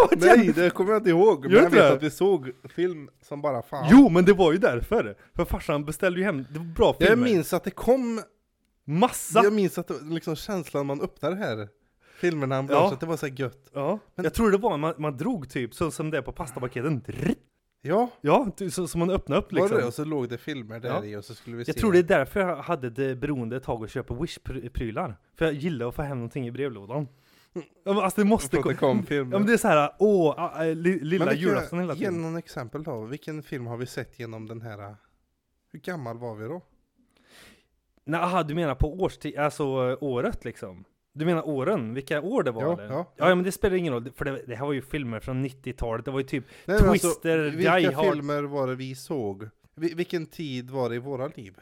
[SPEAKER 1] det
[SPEAKER 2] Nej,
[SPEAKER 1] jävla...
[SPEAKER 2] det kommer jag inte ihåg. Men jag vet
[SPEAKER 1] det?
[SPEAKER 2] att vi såg film som bara fan.
[SPEAKER 1] Jo, men det var ju därför! För farsan beställde ju hem, det var bra filmer
[SPEAKER 2] jag minns att det kom,
[SPEAKER 1] Massa!
[SPEAKER 2] jag minns att det, liksom känslan man öppnar det här filmerna, han
[SPEAKER 1] Ja.
[SPEAKER 2] att det var så gött.
[SPEAKER 1] Ja,
[SPEAKER 2] Men-
[SPEAKER 1] jag tror det var, man, man drog typ så som det är på pastapaketen
[SPEAKER 2] Ja,
[SPEAKER 1] Ja, så, så man öppnade upp
[SPEAKER 2] var
[SPEAKER 1] liksom
[SPEAKER 2] det? Och så låg det filmer där
[SPEAKER 1] Ja.
[SPEAKER 2] i och så skulle vi
[SPEAKER 1] Jag
[SPEAKER 2] se.
[SPEAKER 1] tror det är därför jag hade det beroende ett tag att köpa Wish-prylar. För jag gillar att få hem någonting i brevlådan. Ja, alltså det måste
[SPEAKER 2] kom filmer.
[SPEAKER 1] Ja men det är så här, åh, li, lilla julafton hela
[SPEAKER 2] Ge
[SPEAKER 1] tiden.
[SPEAKER 2] någon exempel då. Vilken film har vi sett genom den här? Hur gammal var vi då?
[SPEAKER 1] Nej, aha, du menar på årstid, alltså året liksom? Du menar åren? Vilka år det var
[SPEAKER 2] Ja,
[SPEAKER 1] eller?
[SPEAKER 2] ja.
[SPEAKER 1] ja, ja men det spelar ingen roll, för det, det här var ju filmer från 90-talet, det var ju typ
[SPEAKER 2] Nej, men
[SPEAKER 1] Twister, Die
[SPEAKER 2] vilka
[SPEAKER 1] Hard.
[SPEAKER 2] filmer var det vi såg? Vi, vilken tid var det i våra liv?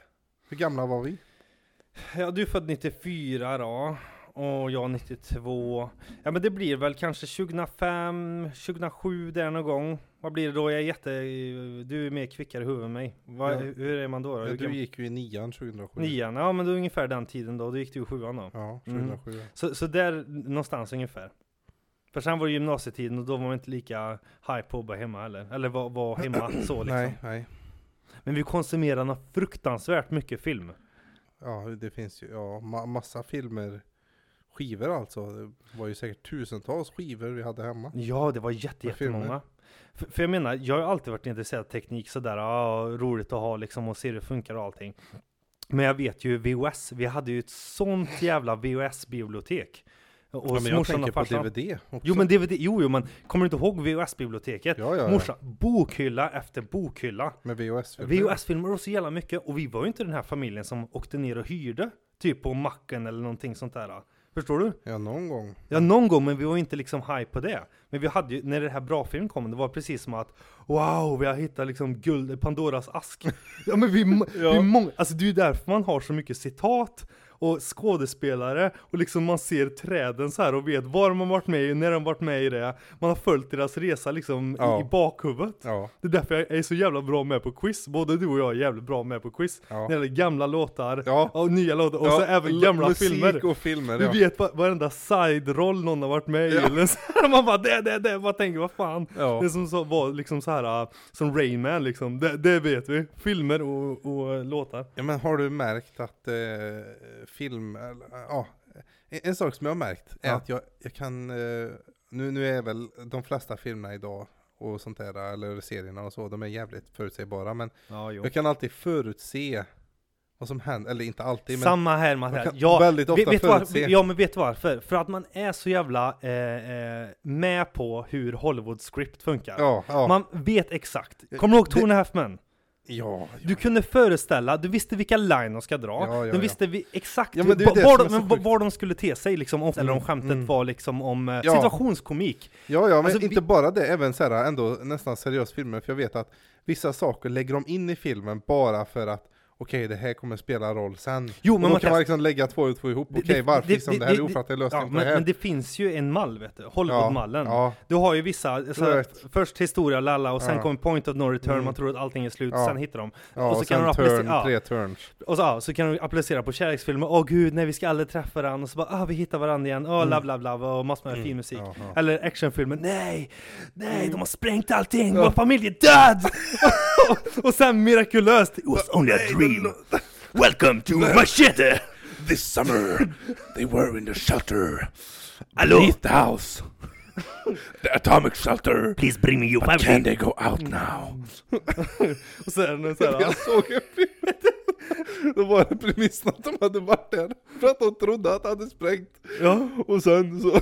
[SPEAKER 2] Hur gamla var vi?
[SPEAKER 1] Ja, du är född 94 då, och jag 92. Ja men det blir väl kanske 2005, 2007 där någon gång. Vad blir det då? Jag är jätte... Du är mer kvickare i huvudet än mig. Vad,
[SPEAKER 2] Ja.
[SPEAKER 1] Hur är man då? då?
[SPEAKER 2] Ja, du gick ju i nian 2007.
[SPEAKER 1] Nian, ja men då är ungefär den tiden då. Då gick du i sjuan då.
[SPEAKER 2] Ja,
[SPEAKER 1] Mm.
[SPEAKER 2] 2007.
[SPEAKER 1] Så, så där någonstans ungefär. För sen var det gymnasietiden och då var man inte lika hype på att vara hemma heller. Eller var, var hemma så liksom.
[SPEAKER 2] Nej, nej.
[SPEAKER 1] Men vi konsumerar något fruktansvärt mycket film.
[SPEAKER 2] Ja, det finns ju ja, ma massa filmer. Skivor alltså. Det var ju säkert tusentals skivor vi hade hemma.
[SPEAKER 1] Ja, det var jätte, jättemånga. För, för jag menar, jag har alltid varit intresserad av teknik sådär, ja, roligt att ha liksom och se hur det funkar och allting. Men jag vet ju VHS, vi hade ju ett sånt jävla VHS-bibliotek. Och
[SPEAKER 2] Ja, men jag tänker på DVD också.
[SPEAKER 1] Jo men DVD, jo jo men kommer du inte ihåg VHS-biblioteket?
[SPEAKER 2] Ja, ja, ja.
[SPEAKER 1] Morsan, bokhylla efter bokhylla.
[SPEAKER 2] Med VHS-filmer.
[SPEAKER 1] VHS-filmer och så jävla mycket, och vi var ju inte den här familjen som åkte ner och hyrde, typ på macken eller någonting sånt där. Förstår du?
[SPEAKER 2] Ja, någon gång.
[SPEAKER 1] Ja, någon gång, men vi var inte liksom hype på det. Men vi hade ju, när det här bra film kom, det var precis som att Wow, vi har hittat liksom guld, Pandoras ask. ja men vi,
[SPEAKER 2] Ja.
[SPEAKER 1] vi många, alltså det är ju därför man har så mycket citat och skådespelare och liksom man ser träden så här och vet var har varit med i, när de varit med i det. Man har följt deras resa liksom
[SPEAKER 2] Ja.
[SPEAKER 1] i, i bakhuvudet.
[SPEAKER 2] Ja,
[SPEAKER 1] Det är därför jag är så jävla bra med på quiz. Både du och jag är jävligt bra med på quiz.
[SPEAKER 2] ja.
[SPEAKER 1] När det gäller gamla låtar och nya låtar och så även gamla
[SPEAKER 2] musik
[SPEAKER 1] filmer.
[SPEAKER 2] och filmer,
[SPEAKER 1] Du vet va- varenda side-roll någon har varit med i eller så här, Man bara det, det, det, vad tänker vad fan? Det som så, var liksom så här som Rain Man liksom, det, det vet vi. Filmer och, och låtar.
[SPEAKER 2] Ja men har du märkt att eh, film, ja, en, en sak som jag har märkt är
[SPEAKER 1] Ja.
[SPEAKER 2] att jag, jag kan, eh, nu, nu är väl de flesta filmerna idag och sånt där, eller serierna och så, de är jävligt förutsägbara men
[SPEAKER 1] Ja,
[SPEAKER 2] jag kan alltid förutse vad som händer, eller inte alltid men
[SPEAKER 1] Samma här Mattias. Ja,
[SPEAKER 2] väldigt ofta
[SPEAKER 1] vet, vet var,
[SPEAKER 2] förutse.
[SPEAKER 1] ja men vet du varför? För att man är så jävla eh, eh, med på hur Hollywood script funkar.
[SPEAKER 2] ja, ja,
[SPEAKER 1] Man vet exakt. Kommer du ihåg Tony Halfman?
[SPEAKER 2] Ja, ja.
[SPEAKER 1] Du kunde föreställa, du visste vilka line de ska dra,
[SPEAKER 2] Ja, ja,
[SPEAKER 1] du visste vi, exakt
[SPEAKER 2] men det
[SPEAKER 1] var,
[SPEAKER 2] som
[SPEAKER 1] de, var de skulle te sig liksom, om, eller om
[SPEAKER 2] Mm,
[SPEAKER 1] skämtet
[SPEAKER 2] mm.
[SPEAKER 1] var liksom om eh, situationskomik.
[SPEAKER 2] Ja, ja, men
[SPEAKER 1] Alltså,
[SPEAKER 2] inte
[SPEAKER 1] vi-
[SPEAKER 2] bara det, även så här, ändå nästan seriösa filmer, för jag vet att vissa saker lägger de in i filmen bara för att okej, det här kommer spela roll sen.
[SPEAKER 1] Jo,
[SPEAKER 2] och
[SPEAKER 1] men
[SPEAKER 2] då
[SPEAKER 1] Mattias-
[SPEAKER 2] kan man liksom lägga två och två ihop,
[SPEAKER 1] Det-
[SPEAKER 2] okej
[SPEAKER 1] det-
[SPEAKER 2] varför
[SPEAKER 1] det-
[SPEAKER 2] liksom,
[SPEAKER 1] det-
[SPEAKER 2] det här är
[SPEAKER 1] det-
[SPEAKER 2] ofattlig
[SPEAKER 1] Ja,
[SPEAKER 2] lösning på
[SPEAKER 1] men,
[SPEAKER 2] det här.
[SPEAKER 1] men det finns ju en mall vet du, Hollywoodmallen.
[SPEAKER 2] Ja,
[SPEAKER 1] Du har ju vissa, så här,
[SPEAKER 2] vet.
[SPEAKER 1] först historia lalla och sen
[SPEAKER 2] Ja.
[SPEAKER 1] kommer point of no return,
[SPEAKER 2] Mm.
[SPEAKER 1] man tror att allting är slut,
[SPEAKER 2] Ja.
[SPEAKER 1] sen hittar de.
[SPEAKER 2] ja,
[SPEAKER 1] och så kan
[SPEAKER 2] sen
[SPEAKER 1] de
[SPEAKER 2] turn,
[SPEAKER 1] applicera- ja.
[SPEAKER 2] tre turns.
[SPEAKER 1] Och så, ja, så kan du applicera på kärleksfilmer, åh gud, nej vi ska aldrig träffa varandra, och så bara, ah vi hittar varandra igen, åh bla bla bla, och massor med
[SPEAKER 2] Mm,
[SPEAKER 1] fin musik.
[SPEAKER 2] ja, ja.
[SPEAKER 1] Eller actionfilmer, nej, nej de har sprängt allting.
[SPEAKER 2] Ja.
[SPEAKER 1] vår familj är död! och sen mirakulöst, it was only a dream. Welcome to Machete!
[SPEAKER 2] This summer they were in the shelter
[SPEAKER 1] Hallå?
[SPEAKER 2] the house. The atomic shelter!
[SPEAKER 1] Please bring me your
[SPEAKER 2] But can they go out now?
[SPEAKER 1] Och så är det någon så här,
[SPEAKER 2] Jag såg en film. Då var det premissen att de hade varit där för att de trodde att det hade sprängt.
[SPEAKER 1] ja,
[SPEAKER 2] Och sen så...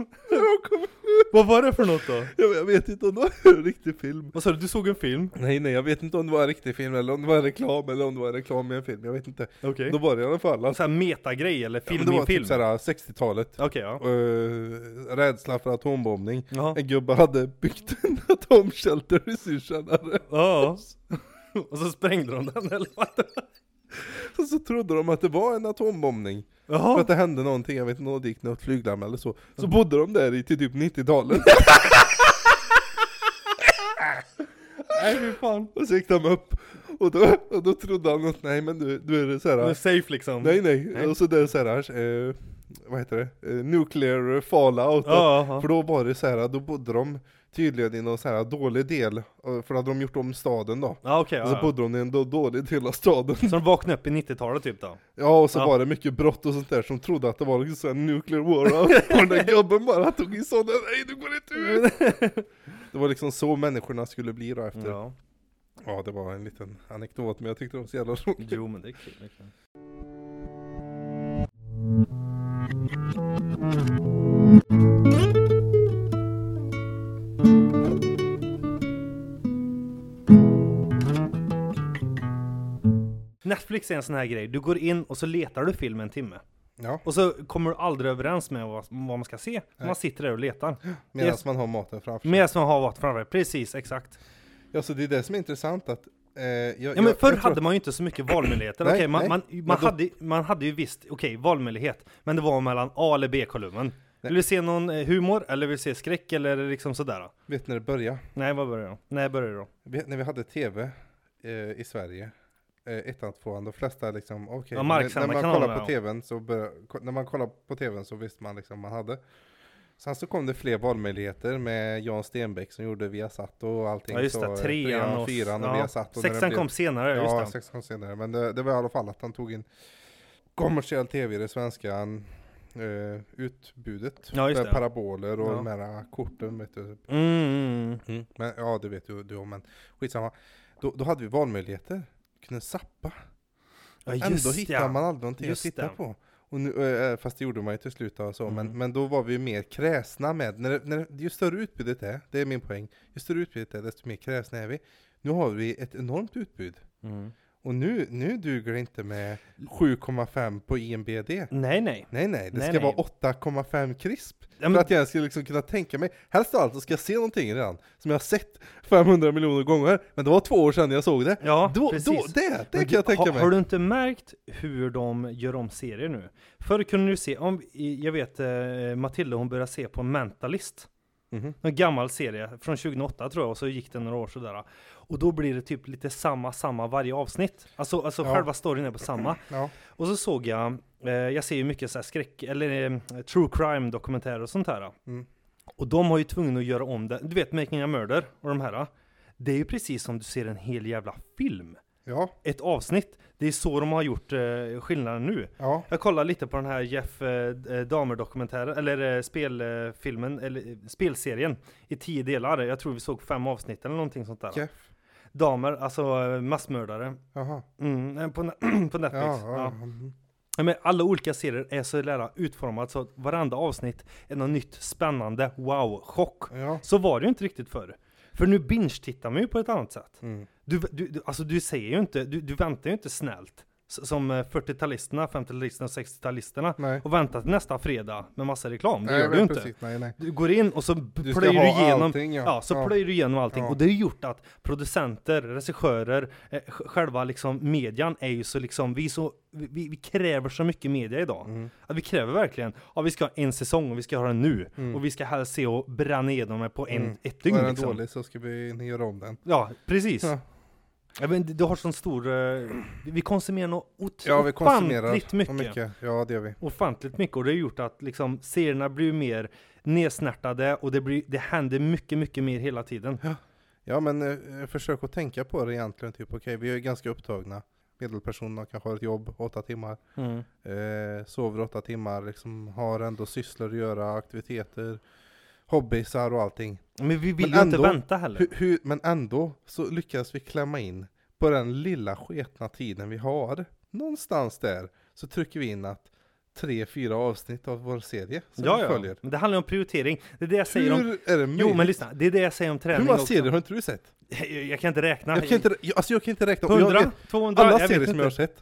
[SPEAKER 1] vad var det för något då?
[SPEAKER 2] jag, jag vet inte om det var en riktig film.
[SPEAKER 1] Vad sa du, du såg en film?
[SPEAKER 2] Nej nej, jag vet inte om det var en riktig film eller om det var en reklam eller om det var en reklam i en film. Jag vet inte.
[SPEAKER 1] Okej.
[SPEAKER 2] Då var det i alla fall. Alltså,
[SPEAKER 1] Så här metagrej eller
[SPEAKER 2] ja,
[SPEAKER 1] film
[SPEAKER 2] men det
[SPEAKER 1] i
[SPEAKER 2] var
[SPEAKER 1] film?
[SPEAKER 2] typ såhär 60-talet.
[SPEAKER 1] Okej ja.
[SPEAKER 2] Uh, rädsla för atombombning.
[SPEAKER 1] Jaha.
[SPEAKER 2] En gubbe hade byggt en atomshelter i sin källare.
[SPEAKER 1] Ja. Och så sprängde de den eller vad?
[SPEAKER 2] Och så trodde de att det var en atombombning. För
[SPEAKER 1] Jaha.
[SPEAKER 2] att det hände någonting, jag vet inte om det gick något flyglarm eller så. Så bodde de där i till typ 90-talet.
[SPEAKER 1] Nej fy fan.
[SPEAKER 2] och så gick de upp. Och då, och då trodde han att nej men du, du är det
[SPEAKER 1] Det är
[SPEAKER 2] såhär.
[SPEAKER 1] safe liksom.
[SPEAKER 2] Nej nej.
[SPEAKER 1] Nej.
[SPEAKER 2] Och så det är såhär, eh, vad heter det? Eh, nuclear fallout.
[SPEAKER 1] Ja, ja.
[SPEAKER 2] För då var det såhär, då bodde de tydligen i någon såhär dålig del. För då hade de gjort om staden då.
[SPEAKER 1] Ja okej,
[SPEAKER 2] Och så
[SPEAKER 1] ja, ja.
[SPEAKER 2] bodde de i en då, dålig del av staden.
[SPEAKER 1] Så de vaknade upp i 90-talet typ då?
[SPEAKER 2] Ja och så
[SPEAKER 1] Ja.
[SPEAKER 2] var det mycket brott och sånt där som trodde att det var liksom såhär nuclear war. Och den där gubben bara tog i sådana, nej du går inte ut! Det var liksom så människorna skulle bli då efter. Ja.
[SPEAKER 1] Ja.
[SPEAKER 2] det var en liten anekdot men jag tyckte det var så jävla roligt.
[SPEAKER 1] Jo men det är kul. Det är kul. Netflix är en sån här grej, du går in och så letar du film en timme.
[SPEAKER 2] Ja,
[SPEAKER 1] Och så kommer du aldrig överens med vad, vad man ska se.
[SPEAKER 2] Nej.
[SPEAKER 1] Man sitter där och letar.
[SPEAKER 2] medan man har maten framför sig.
[SPEAKER 1] Medan man har varit framför Precis, exakt.
[SPEAKER 2] Ja så det är det som är intressant att eh, jag,
[SPEAKER 1] Ja men
[SPEAKER 2] jag,
[SPEAKER 1] förr
[SPEAKER 2] jag
[SPEAKER 1] hade man ju inte så mycket valmöjligheter.
[SPEAKER 2] Nej,
[SPEAKER 1] Okej, man,
[SPEAKER 2] nej.
[SPEAKER 1] man,
[SPEAKER 2] Men
[SPEAKER 1] man,
[SPEAKER 2] då-
[SPEAKER 1] hade, man hade ju visst, okej, valmöjlighet. Men det var mellan A eller B-kolumnen. Vill du se någon eh, humor, eller vill du se skräck, eller liksom sådär?
[SPEAKER 2] vet när det började?
[SPEAKER 1] Nej, vad börjar då? Nej, börjar då?
[SPEAKER 2] Vet, när vi hade tv eh, i Sverige, eh, ettan, tvåan, de flesta liksom, okej,
[SPEAKER 1] Ja,
[SPEAKER 2] när, när man kollar på
[SPEAKER 1] ja.
[SPEAKER 2] tvn så bör, ko- när man kollar på tvn så visste man liksom man hade. Sen så kom det fler valmöjligheter med Jan Stenbeck som gjorde Viasat och allting.
[SPEAKER 1] Ja just det, trean och...
[SPEAKER 2] fyran och
[SPEAKER 1] ja.
[SPEAKER 2] Viasat. Och när det
[SPEAKER 1] Sexan
[SPEAKER 2] blev-
[SPEAKER 1] kom senare,
[SPEAKER 2] Ja,
[SPEAKER 1] just det.
[SPEAKER 2] sexan kom senare. Men det, det var i alla fall att han tog in kommersiell tv i det svenska han, eh, utbudet.
[SPEAKER 1] Ja, just
[SPEAKER 2] med
[SPEAKER 1] det.
[SPEAKER 2] paraboler och
[SPEAKER 1] Ja.
[SPEAKER 2] de här korten vet du.
[SPEAKER 1] Mm, mm.
[SPEAKER 2] Men, ja det vet du, du om men skitsamma. Då, då hade vi valmöjligheter. Kunde zappa.
[SPEAKER 1] Ja
[SPEAKER 2] Ändå
[SPEAKER 1] just
[SPEAKER 2] hittar
[SPEAKER 1] ja.
[SPEAKER 2] man aldrig någonting
[SPEAKER 1] Just
[SPEAKER 2] att titta
[SPEAKER 1] det.
[SPEAKER 2] på. Och nu, eh, fast det gjorde man ju till slut då, så, men,
[SPEAKER 1] Mm.
[SPEAKER 2] men då var vi mer kräsna med, när, när, ju större utbudet är, det är min poäng, ju större utbudet är desto mer kräsna är vi. Nu har vi ett enormt utbud.
[SPEAKER 1] Mm.
[SPEAKER 2] Och nu, nu duger det inte med 7,5 på IMBD.
[SPEAKER 1] Nej, nej.
[SPEAKER 2] Nej nej, det
[SPEAKER 1] Nej,
[SPEAKER 2] ska
[SPEAKER 1] nej.
[SPEAKER 2] vara 8,5 krisp.
[SPEAKER 1] Ja, men,
[SPEAKER 2] För att jag ska liksom kunna tänka mig, helst av allt så ska jag se någonting redan, som jag har sett 500 miljoner gånger, men det var två år sedan jag såg det.
[SPEAKER 1] ja,
[SPEAKER 2] Då,
[SPEAKER 1] precis.
[SPEAKER 2] då, det, det
[SPEAKER 1] Men
[SPEAKER 2] kan jag
[SPEAKER 1] du-
[SPEAKER 2] tänka
[SPEAKER 1] har,
[SPEAKER 2] mig.
[SPEAKER 1] Har du inte märkt hur de gör om serier nu? Förr kunde du se, om, jag vet eh, Matilda hon började se på Mentalist.
[SPEAKER 2] Mhm.
[SPEAKER 1] En gammal serie från 2008 tror jag, och så gick det några år sådär. Och då blir det typ lite samma, samma varje avsnitt. Alltså, alltså
[SPEAKER 2] Ja.
[SPEAKER 1] själva storyn är på samma.
[SPEAKER 2] Ja.
[SPEAKER 1] Och så såg jag, eh, jag ser ju mycket så här skräck, eller eh, true crime dokumentärer och sånt här.
[SPEAKER 2] Mm.
[SPEAKER 1] Och de har ju tvungna att göra om det. Du vet Making a Murder och de här. Det är ju precis som du ser en hel jävla film.
[SPEAKER 2] Ja,
[SPEAKER 1] Ett avsnitt. Det är så de har gjort eh, skillnaden nu.
[SPEAKER 2] ja,
[SPEAKER 1] Jag kollar lite på den här Jeff eh, Dahmer-dokumentären, eller eh, spelfilmen, eller eh, spelserien i tio delar. Jag tror vi såg fem avsnitt eller någonting sånt där.
[SPEAKER 2] Jeff.
[SPEAKER 1] Dahmer, alltså eh, massmördare.
[SPEAKER 2] Jaha.
[SPEAKER 1] Mm, eh, på, på Netflix.
[SPEAKER 2] Ja,
[SPEAKER 1] Ja,
[SPEAKER 2] ja.
[SPEAKER 1] Men alla olika serier är så jävla utformat så att varenda avsnitt är något nytt, spännande, wow, chock. Så var det ju inte riktigt förr. För nu binge-tittar man ju på ett annat sätt.
[SPEAKER 2] Mm.
[SPEAKER 1] Du, du, du, alltså du säger ju inte, du, du väntar ju inte snällt. Som eh, 40-talisterna, 50-talisterna och 60-talisterna.
[SPEAKER 2] Nej.
[SPEAKER 1] Och väntar till nästa fredag med massa reklam. Det
[SPEAKER 2] nej,
[SPEAKER 1] gör du inte.
[SPEAKER 2] precis. Nej, nej.
[SPEAKER 1] Du går in och så plöjer du igenom
[SPEAKER 2] allting ja.
[SPEAKER 1] Ja, så plöjer du igenom allting.
[SPEAKER 2] Ja.
[SPEAKER 1] Och det har gjort att producenter, regissörer, eh, sj- själva liksom median är ju så liksom, vi, så, vi, vi kräver så mycket media idag.
[SPEAKER 2] Mm.
[SPEAKER 1] Att vi kräver verkligen, ja vi ska ha en säsong och vi ska ha den nu.
[SPEAKER 2] Mm.
[SPEAKER 1] Och vi ska helst se och bränna igenom det på en,
[SPEAKER 2] Mm.
[SPEAKER 1] ett dygn
[SPEAKER 2] är den
[SPEAKER 1] liksom.
[SPEAKER 2] dålig så ska vi göra om den.
[SPEAKER 1] Ja, precis.
[SPEAKER 2] Ja.
[SPEAKER 1] Ja. men du har sån stor, eh, vi konsumerar nog ot-
[SPEAKER 2] Ja, vi konsumerar
[SPEAKER 1] ofantligt mycket.
[SPEAKER 2] mycket. Ja, det gör vi.
[SPEAKER 1] Ofantligt mycket och det har gjort att liksom serierna blir mer nedsnärtade och det, blir, det händer mycket, mycket mer hela tiden.
[SPEAKER 2] Ja, men eh, försök att tänka på det egentligen. Typ, okej, vi är ganska upptagna. medelperson kanske har ett jobb, åtta timmar.
[SPEAKER 1] Mm.
[SPEAKER 2] Eh, sover åtta timmar, liksom har ändå sysslor att göra, aktiviteter, hobbysar och allting.
[SPEAKER 1] Men vi vill
[SPEAKER 2] Men
[SPEAKER 1] ju inte
[SPEAKER 2] ändå-
[SPEAKER 1] vänta heller.
[SPEAKER 2] Hur, hur, men ändå så lyckas vi klämma in på den lilla sketna tiden vi har. Någonstans där så trycker vi in att tre, fyra avsnitt av vår serie som
[SPEAKER 1] Ja,
[SPEAKER 2] vi
[SPEAKER 1] ja.
[SPEAKER 2] följer.
[SPEAKER 1] Men det handlar om prioritering. Det är det jag säger
[SPEAKER 2] Hur
[SPEAKER 1] om...
[SPEAKER 2] är det möjligt?
[SPEAKER 1] Jo, men lyssna. Det är det jag säger om
[SPEAKER 2] Hur
[SPEAKER 1] träning
[SPEAKER 2] många
[SPEAKER 1] också.
[SPEAKER 2] serier har inte du sett?
[SPEAKER 1] Jag, jag kan inte räkna.
[SPEAKER 2] Jag kan inte, jag- alltså jag kan inte räkna. Jag
[SPEAKER 1] 100?
[SPEAKER 2] vet,
[SPEAKER 1] 200?
[SPEAKER 2] alla
[SPEAKER 1] jag
[SPEAKER 2] serier som jag har sett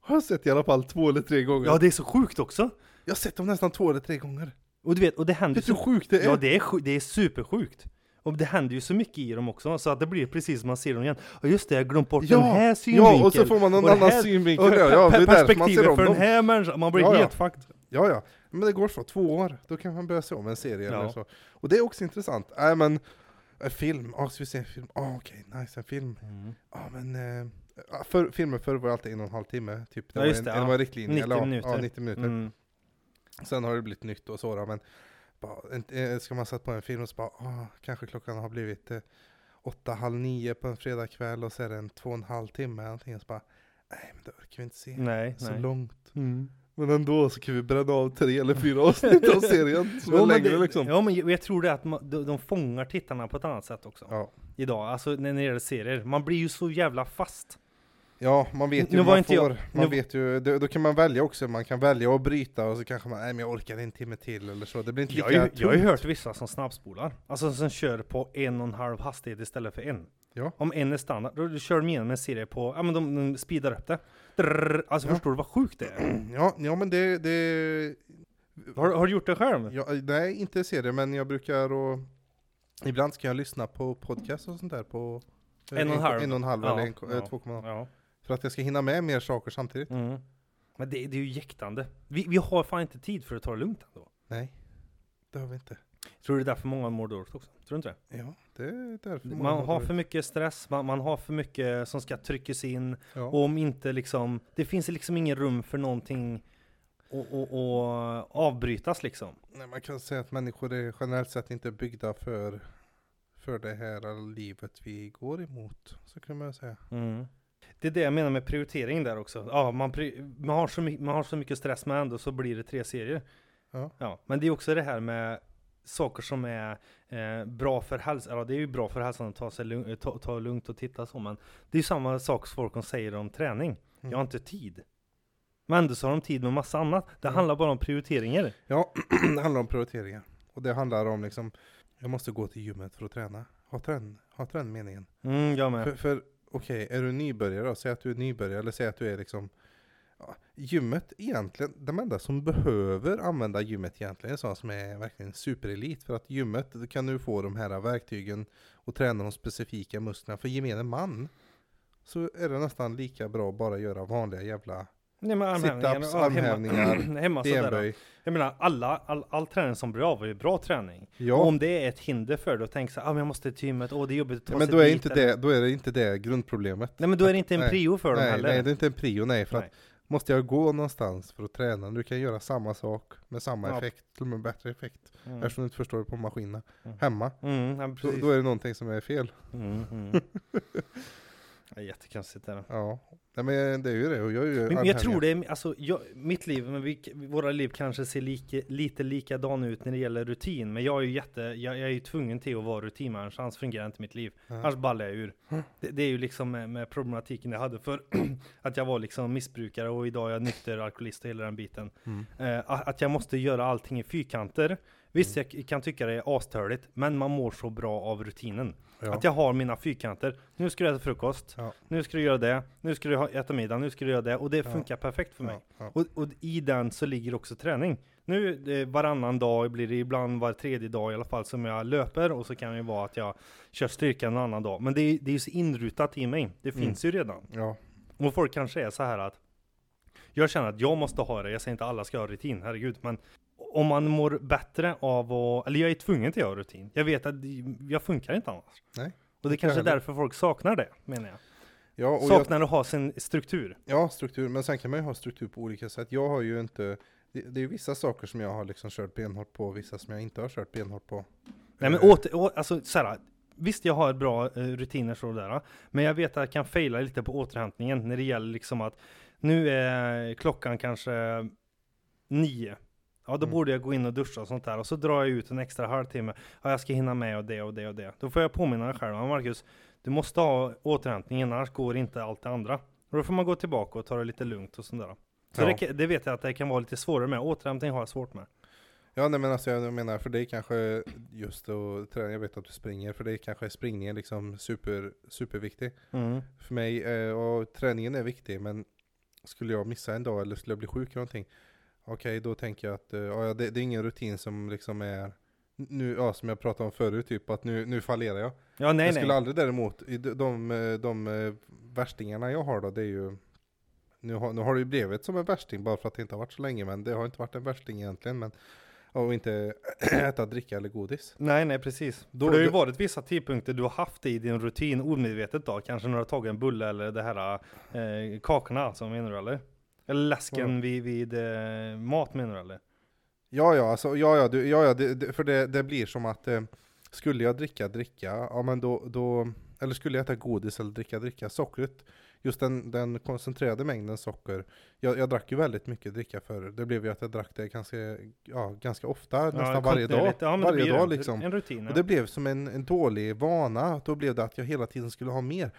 [SPEAKER 2] har jag sett i alla fall två eller tre gånger.
[SPEAKER 1] Ja, det är så sjukt också.
[SPEAKER 2] Jag har sett dem nästan två eller tre gånger.
[SPEAKER 1] Och du vet, och det händer
[SPEAKER 2] Vet du hur sjukt det är?
[SPEAKER 1] Ja, det är, sju- det är supersjukt. Och det händer ju så mycket i dem också, så att det blir precis som man ser dem igen. Och just det, jag har glömt bort den här synvinkeln.
[SPEAKER 2] ja, och så får man någon
[SPEAKER 1] Och det
[SPEAKER 2] annan synvinkel.
[SPEAKER 1] och
[SPEAKER 2] Ja, ja, det är därför man
[SPEAKER 1] perspektivet
[SPEAKER 2] ser om
[SPEAKER 1] för den
[SPEAKER 2] dem.
[SPEAKER 1] här människan, man blir
[SPEAKER 2] Ja, ja.
[SPEAKER 1] helt fucked.
[SPEAKER 2] Ja, ja. Men det går så, två år, då kan man börja se om en serie
[SPEAKER 1] Ja.
[SPEAKER 2] eller så. Och det är också intressant. Nej men, en film, ja ska vi se en film? Ja okej, nice, en film. Ja men, eh, ja, för, filmen förr var alltid en och en halv timme, typ. Det
[SPEAKER 1] Ja,
[SPEAKER 2] var
[SPEAKER 1] just
[SPEAKER 2] en,
[SPEAKER 1] det, ja.
[SPEAKER 2] var en riktlinje.
[SPEAKER 1] 90
[SPEAKER 2] eller, ja,
[SPEAKER 1] minuter.
[SPEAKER 2] Ja, 90 minuter.
[SPEAKER 1] Mm.
[SPEAKER 2] Sen har det blivit nytt och så då, men bara, eh, ska man sätta på en film och så bara, ah, kanske klockan har blivit eh, åtta, halv nio på en fredagkväll och så är det en två och en halv timme någonting och så bara, nej men det orkar vi inte se.
[SPEAKER 1] Nej,
[SPEAKER 2] så
[SPEAKER 1] nej.
[SPEAKER 2] långt.
[SPEAKER 1] Mm.
[SPEAKER 2] Men ändå så kan vi bränna av tre eller fyra avsnitt av serien som är
[SPEAKER 1] Jo, men
[SPEAKER 2] längre
[SPEAKER 1] det,
[SPEAKER 2] liksom.
[SPEAKER 1] Ja, men jag jag tror det att man, de, de fångar tittarna på ett annat sätt också.
[SPEAKER 2] Ja.
[SPEAKER 1] Idag, alltså när det gäller serier. Man blir ju så jävla fast.
[SPEAKER 2] Ja, man vet ju
[SPEAKER 1] Nu var
[SPEAKER 2] man
[SPEAKER 1] inte jag-
[SPEAKER 2] får. Man
[SPEAKER 1] nu-
[SPEAKER 2] vet ju, då, då kan man välja också. Man kan välja att bryta och så kanske man, nej men jag orkar en timme till eller så. Det blir inte
[SPEAKER 1] Jag
[SPEAKER 2] lika
[SPEAKER 1] har, ju, jag har ju
[SPEAKER 2] tungt.
[SPEAKER 1] hört vissa som snabbspolar. Alltså som kör på en och en halv hastighet istället för en.
[SPEAKER 2] Ja.
[SPEAKER 1] Om en är standard, då kör de igenom en serie på, ja men de, de speedar upp det. Drrrr, alltså
[SPEAKER 2] Ja.
[SPEAKER 1] förstår du vad sjukt det är?
[SPEAKER 2] Ja, ja men det, det
[SPEAKER 1] Har, har du gjort det själv?
[SPEAKER 2] ja, nej inte serier men jag brukar och ibland ska jag lyssna på podcast och sånt där på
[SPEAKER 1] En och en halv.
[SPEAKER 2] en och en halv eller en,
[SPEAKER 1] ja.
[SPEAKER 2] eh, 2,0
[SPEAKER 1] Ja.
[SPEAKER 2] För att jag ska hinna med mer saker samtidigt.
[SPEAKER 1] Mm. Men det, det är ju jäktande. Vi, vi har fan inte tid för att ta det lugnt ändå.
[SPEAKER 2] Nej, det har vi inte.
[SPEAKER 1] Tror du det är därför många mår dåligt också? Tror du inte det?
[SPEAKER 2] Ja, det är därför många
[SPEAKER 1] Man har för mycket stress, man, man har för mycket som ska tryckas in.
[SPEAKER 2] ja.
[SPEAKER 1] Och om inte liksom, det finns liksom ingen rum för någonting och, och, och avbrytas liksom.
[SPEAKER 2] Nej, man kan säga att människor är generellt sett inte byggda för, för det här livet vi går emot. Så kan man säga.
[SPEAKER 1] Mm. Det är det jag menar med prioritering där också. Ja, man, man, har så man har så mycket stress men ändå så blir det tre serier.
[SPEAKER 2] Ja.
[SPEAKER 1] Ja, men det är också det här med saker som är eh, bra för hälsan. Ja, det är ju bra för hälsan att ta, sig lugn, ta, ta det lugnt och titta så, men det är samma sak som folk säger om träning. Jag har inte tid. Men ändå så har de tid med massa annat. Det
[SPEAKER 2] Mm.
[SPEAKER 1] handlar bara om prioriteringar.
[SPEAKER 2] Ja, det handlar om prioriteringar. Och det handlar om liksom, jag måste gå till gymmet för att träna. Har trän, har trän meningen?
[SPEAKER 1] Mm, jag med.
[SPEAKER 2] För, för okej, är du nybörjare då? Säg att du är nybörjare, eller säg att du är liksom ja, Gymmet egentligen, de enda som behöver använda gymmet egentligen är sådana som är verkligen superelit. För att gymmet, då kan du få de här verktygen och träna de specifika musklerna. För gemene man så är det nästan lika bra att bara göra vanliga jävla
[SPEAKER 1] Nej, men
[SPEAKER 2] Sit-ups,
[SPEAKER 1] ja, hemma-
[SPEAKER 2] armhävningar,
[SPEAKER 1] hemma sådär.
[SPEAKER 2] benböj.
[SPEAKER 1] Jag menar, alla, all, all träning som blir av är ju bra träning. Och
[SPEAKER 2] Ja,
[SPEAKER 1] om det är ett hinder för dig att tänka så ah, men jag måste till gymmet, åh det är jobbigt att ta
[SPEAKER 2] men
[SPEAKER 1] sig
[SPEAKER 2] då är,
[SPEAKER 1] dit,
[SPEAKER 2] inte
[SPEAKER 1] eller-
[SPEAKER 2] det, då är det inte det grundproblemet.
[SPEAKER 1] Nej men då är det inte en
[SPEAKER 2] Nej,
[SPEAKER 1] prio för dem
[SPEAKER 2] nej,
[SPEAKER 1] heller.
[SPEAKER 2] nej, det är inte en prio, nej. För
[SPEAKER 1] Nej.
[SPEAKER 2] att måste jag gå någonstans för att träna? Du kan göra samma sak med samma
[SPEAKER 1] Ja.
[SPEAKER 2] effekt, till och med bättre effekt.
[SPEAKER 1] Mm.
[SPEAKER 2] Eftersom du inte förstår det på maskinerna.
[SPEAKER 1] Mm.
[SPEAKER 2] Hemma,
[SPEAKER 1] Mm, ja,
[SPEAKER 2] då, då är det någonting som är fel.
[SPEAKER 1] Det är jättekonstigt där.
[SPEAKER 2] Ja, nej, men det är ju det. Och jag är ju
[SPEAKER 1] Men jag tror det är, alltså, jag, mitt liv, men vi, våra liv kanske ser lika, lite likadana ut när det gäller rutin. Men jag är ju jätte, jag, jag är ju tvungen till att vara rutinmänniska, annars fungerar inte mitt liv.
[SPEAKER 2] Ja.
[SPEAKER 1] Annars ballar jag ur.
[SPEAKER 2] Mm.
[SPEAKER 1] Det, det är ju liksom med, med problematiken jag hade för att jag var liksom missbrukare och idag är jag nykter alkoholist och hela den biten.
[SPEAKER 2] Mm.
[SPEAKER 1] Eh, att att jag måste göra allting i fyrkanter. Visst,
[SPEAKER 2] Mm.
[SPEAKER 1] jag kan tycka det är astörligt, men man mår så bra av rutinen.
[SPEAKER 2] Ja.
[SPEAKER 1] Att jag har mina fyrkanter. Nu ska du äta frukost,
[SPEAKER 2] Ja.
[SPEAKER 1] nu ska du göra det, nu ska du äta middag, nu ska du göra det. Och det funkar perfekt för mig. Och, och i den så ligger också träning. Nu eh, varannan dag blir det ibland var tredje dag i alla fall som jag löper och så kan det vara att jag kör styrka en annan dag. Men det är, det är ju så inrutat i mig. Det
[SPEAKER 2] Mm.
[SPEAKER 1] finns ju redan.
[SPEAKER 2] ja.
[SPEAKER 1] Och folk kanske är så här att jag känner att jag måste ha det. Jag säger inte alla ska ha rutin, herregud. Men om man mår bättre av att, eller jag är tvungen till att ha rutin. Jag vet att jag funkar inte annars.
[SPEAKER 2] Nej,
[SPEAKER 1] Och det kanske är därför folk saknar det, menar jag.
[SPEAKER 2] ja, och jag,
[SPEAKER 1] Saknar att ha sin struktur.
[SPEAKER 2] ja, struktur. Men sen kan man ju ha struktur på olika sätt. Jag har ju inte, det, det är vissa saker som jag har liksom kört benhårt på, vissa som jag inte har kört benhårt på.
[SPEAKER 1] Nej men
[SPEAKER 2] Eh,
[SPEAKER 1] åter, å, alltså så här, visst jag har bra eh, rutiner så där, men jag vet att jag kan faila lite på återhämtningen när det gäller liksom att nu är klockan kanske nio. Ja då
[SPEAKER 2] Mm.
[SPEAKER 1] borde jag gå in och duscha och sånt där och så drar jag ut en extra halvtimme. Ja jag ska hinna med och det och det och det. Då får jag påminna mig själv, "Ja, Marcus, du måste ha återhämtning annars går inte allt det andra. Och då får man gå tillbaka och ta det lite lugnt och sånt där. Så
[SPEAKER 2] Ja.
[SPEAKER 1] det, det vet jag att det kan vara lite svårare med. Återhämtning har jag svårt med.
[SPEAKER 2] Ja nej men alltså jag menar för dig kanske just att träna, jag vet att du springer, för dig kanske springningen liksom super, superviktig.
[SPEAKER 1] Mm.
[SPEAKER 2] För mig, eh, och träningen är viktig men skulle jag missa en dag eller skulle jag bli sjuk eller någonting Okej då tänker jag att eh, ja, det, det är ingen rutin som liksom är nu, ja, som jag pratade om förut, typ att nu, nu fallerar jag.
[SPEAKER 1] Ja nej
[SPEAKER 2] jag
[SPEAKER 1] nej.
[SPEAKER 2] skulle aldrig däremot, de, de, eh, de eh, värstingarna jag har då, det är ju nu har, nu har det ju blivit som en värsting bara för att det inte har varit så länge, men det har inte varit en värsting egentligen. Men och inte äta, dricka eller godis.
[SPEAKER 1] Nej, nej precis.
[SPEAKER 2] Då-
[SPEAKER 1] För det har ju varit vissa tidpunkter du har haft det i din rutin omedvetet då. Kanske när du har tagit en bulle eller det här eh, kakorna alltså, menar du eller? Eller läsken
[SPEAKER 2] Ja.
[SPEAKER 1] vid, vid eh, mat menar du eller?
[SPEAKER 2] Ja, ja, alltså, ja, ja, du, ja, ja det, det, för det, det blir som att eh, skulle jag dricka, dricka, ja men då, då, eller skulle jag äta godis eller dricka, dricka, sockret, just den, den koncentrerade mängden socker, jag, jag drack ju väldigt mycket dricka förr, det blev ju att jag drack det ganska, ja, ganska ofta, nästan varje dag.
[SPEAKER 1] Ja,
[SPEAKER 2] varje dag
[SPEAKER 1] det.
[SPEAKER 2] liksom.
[SPEAKER 1] En rutin.
[SPEAKER 2] Och
[SPEAKER 1] Ja.
[SPEAKER 2] det blev som en, en dålig vana, då blev det att jag hela tiden skulle ha mer.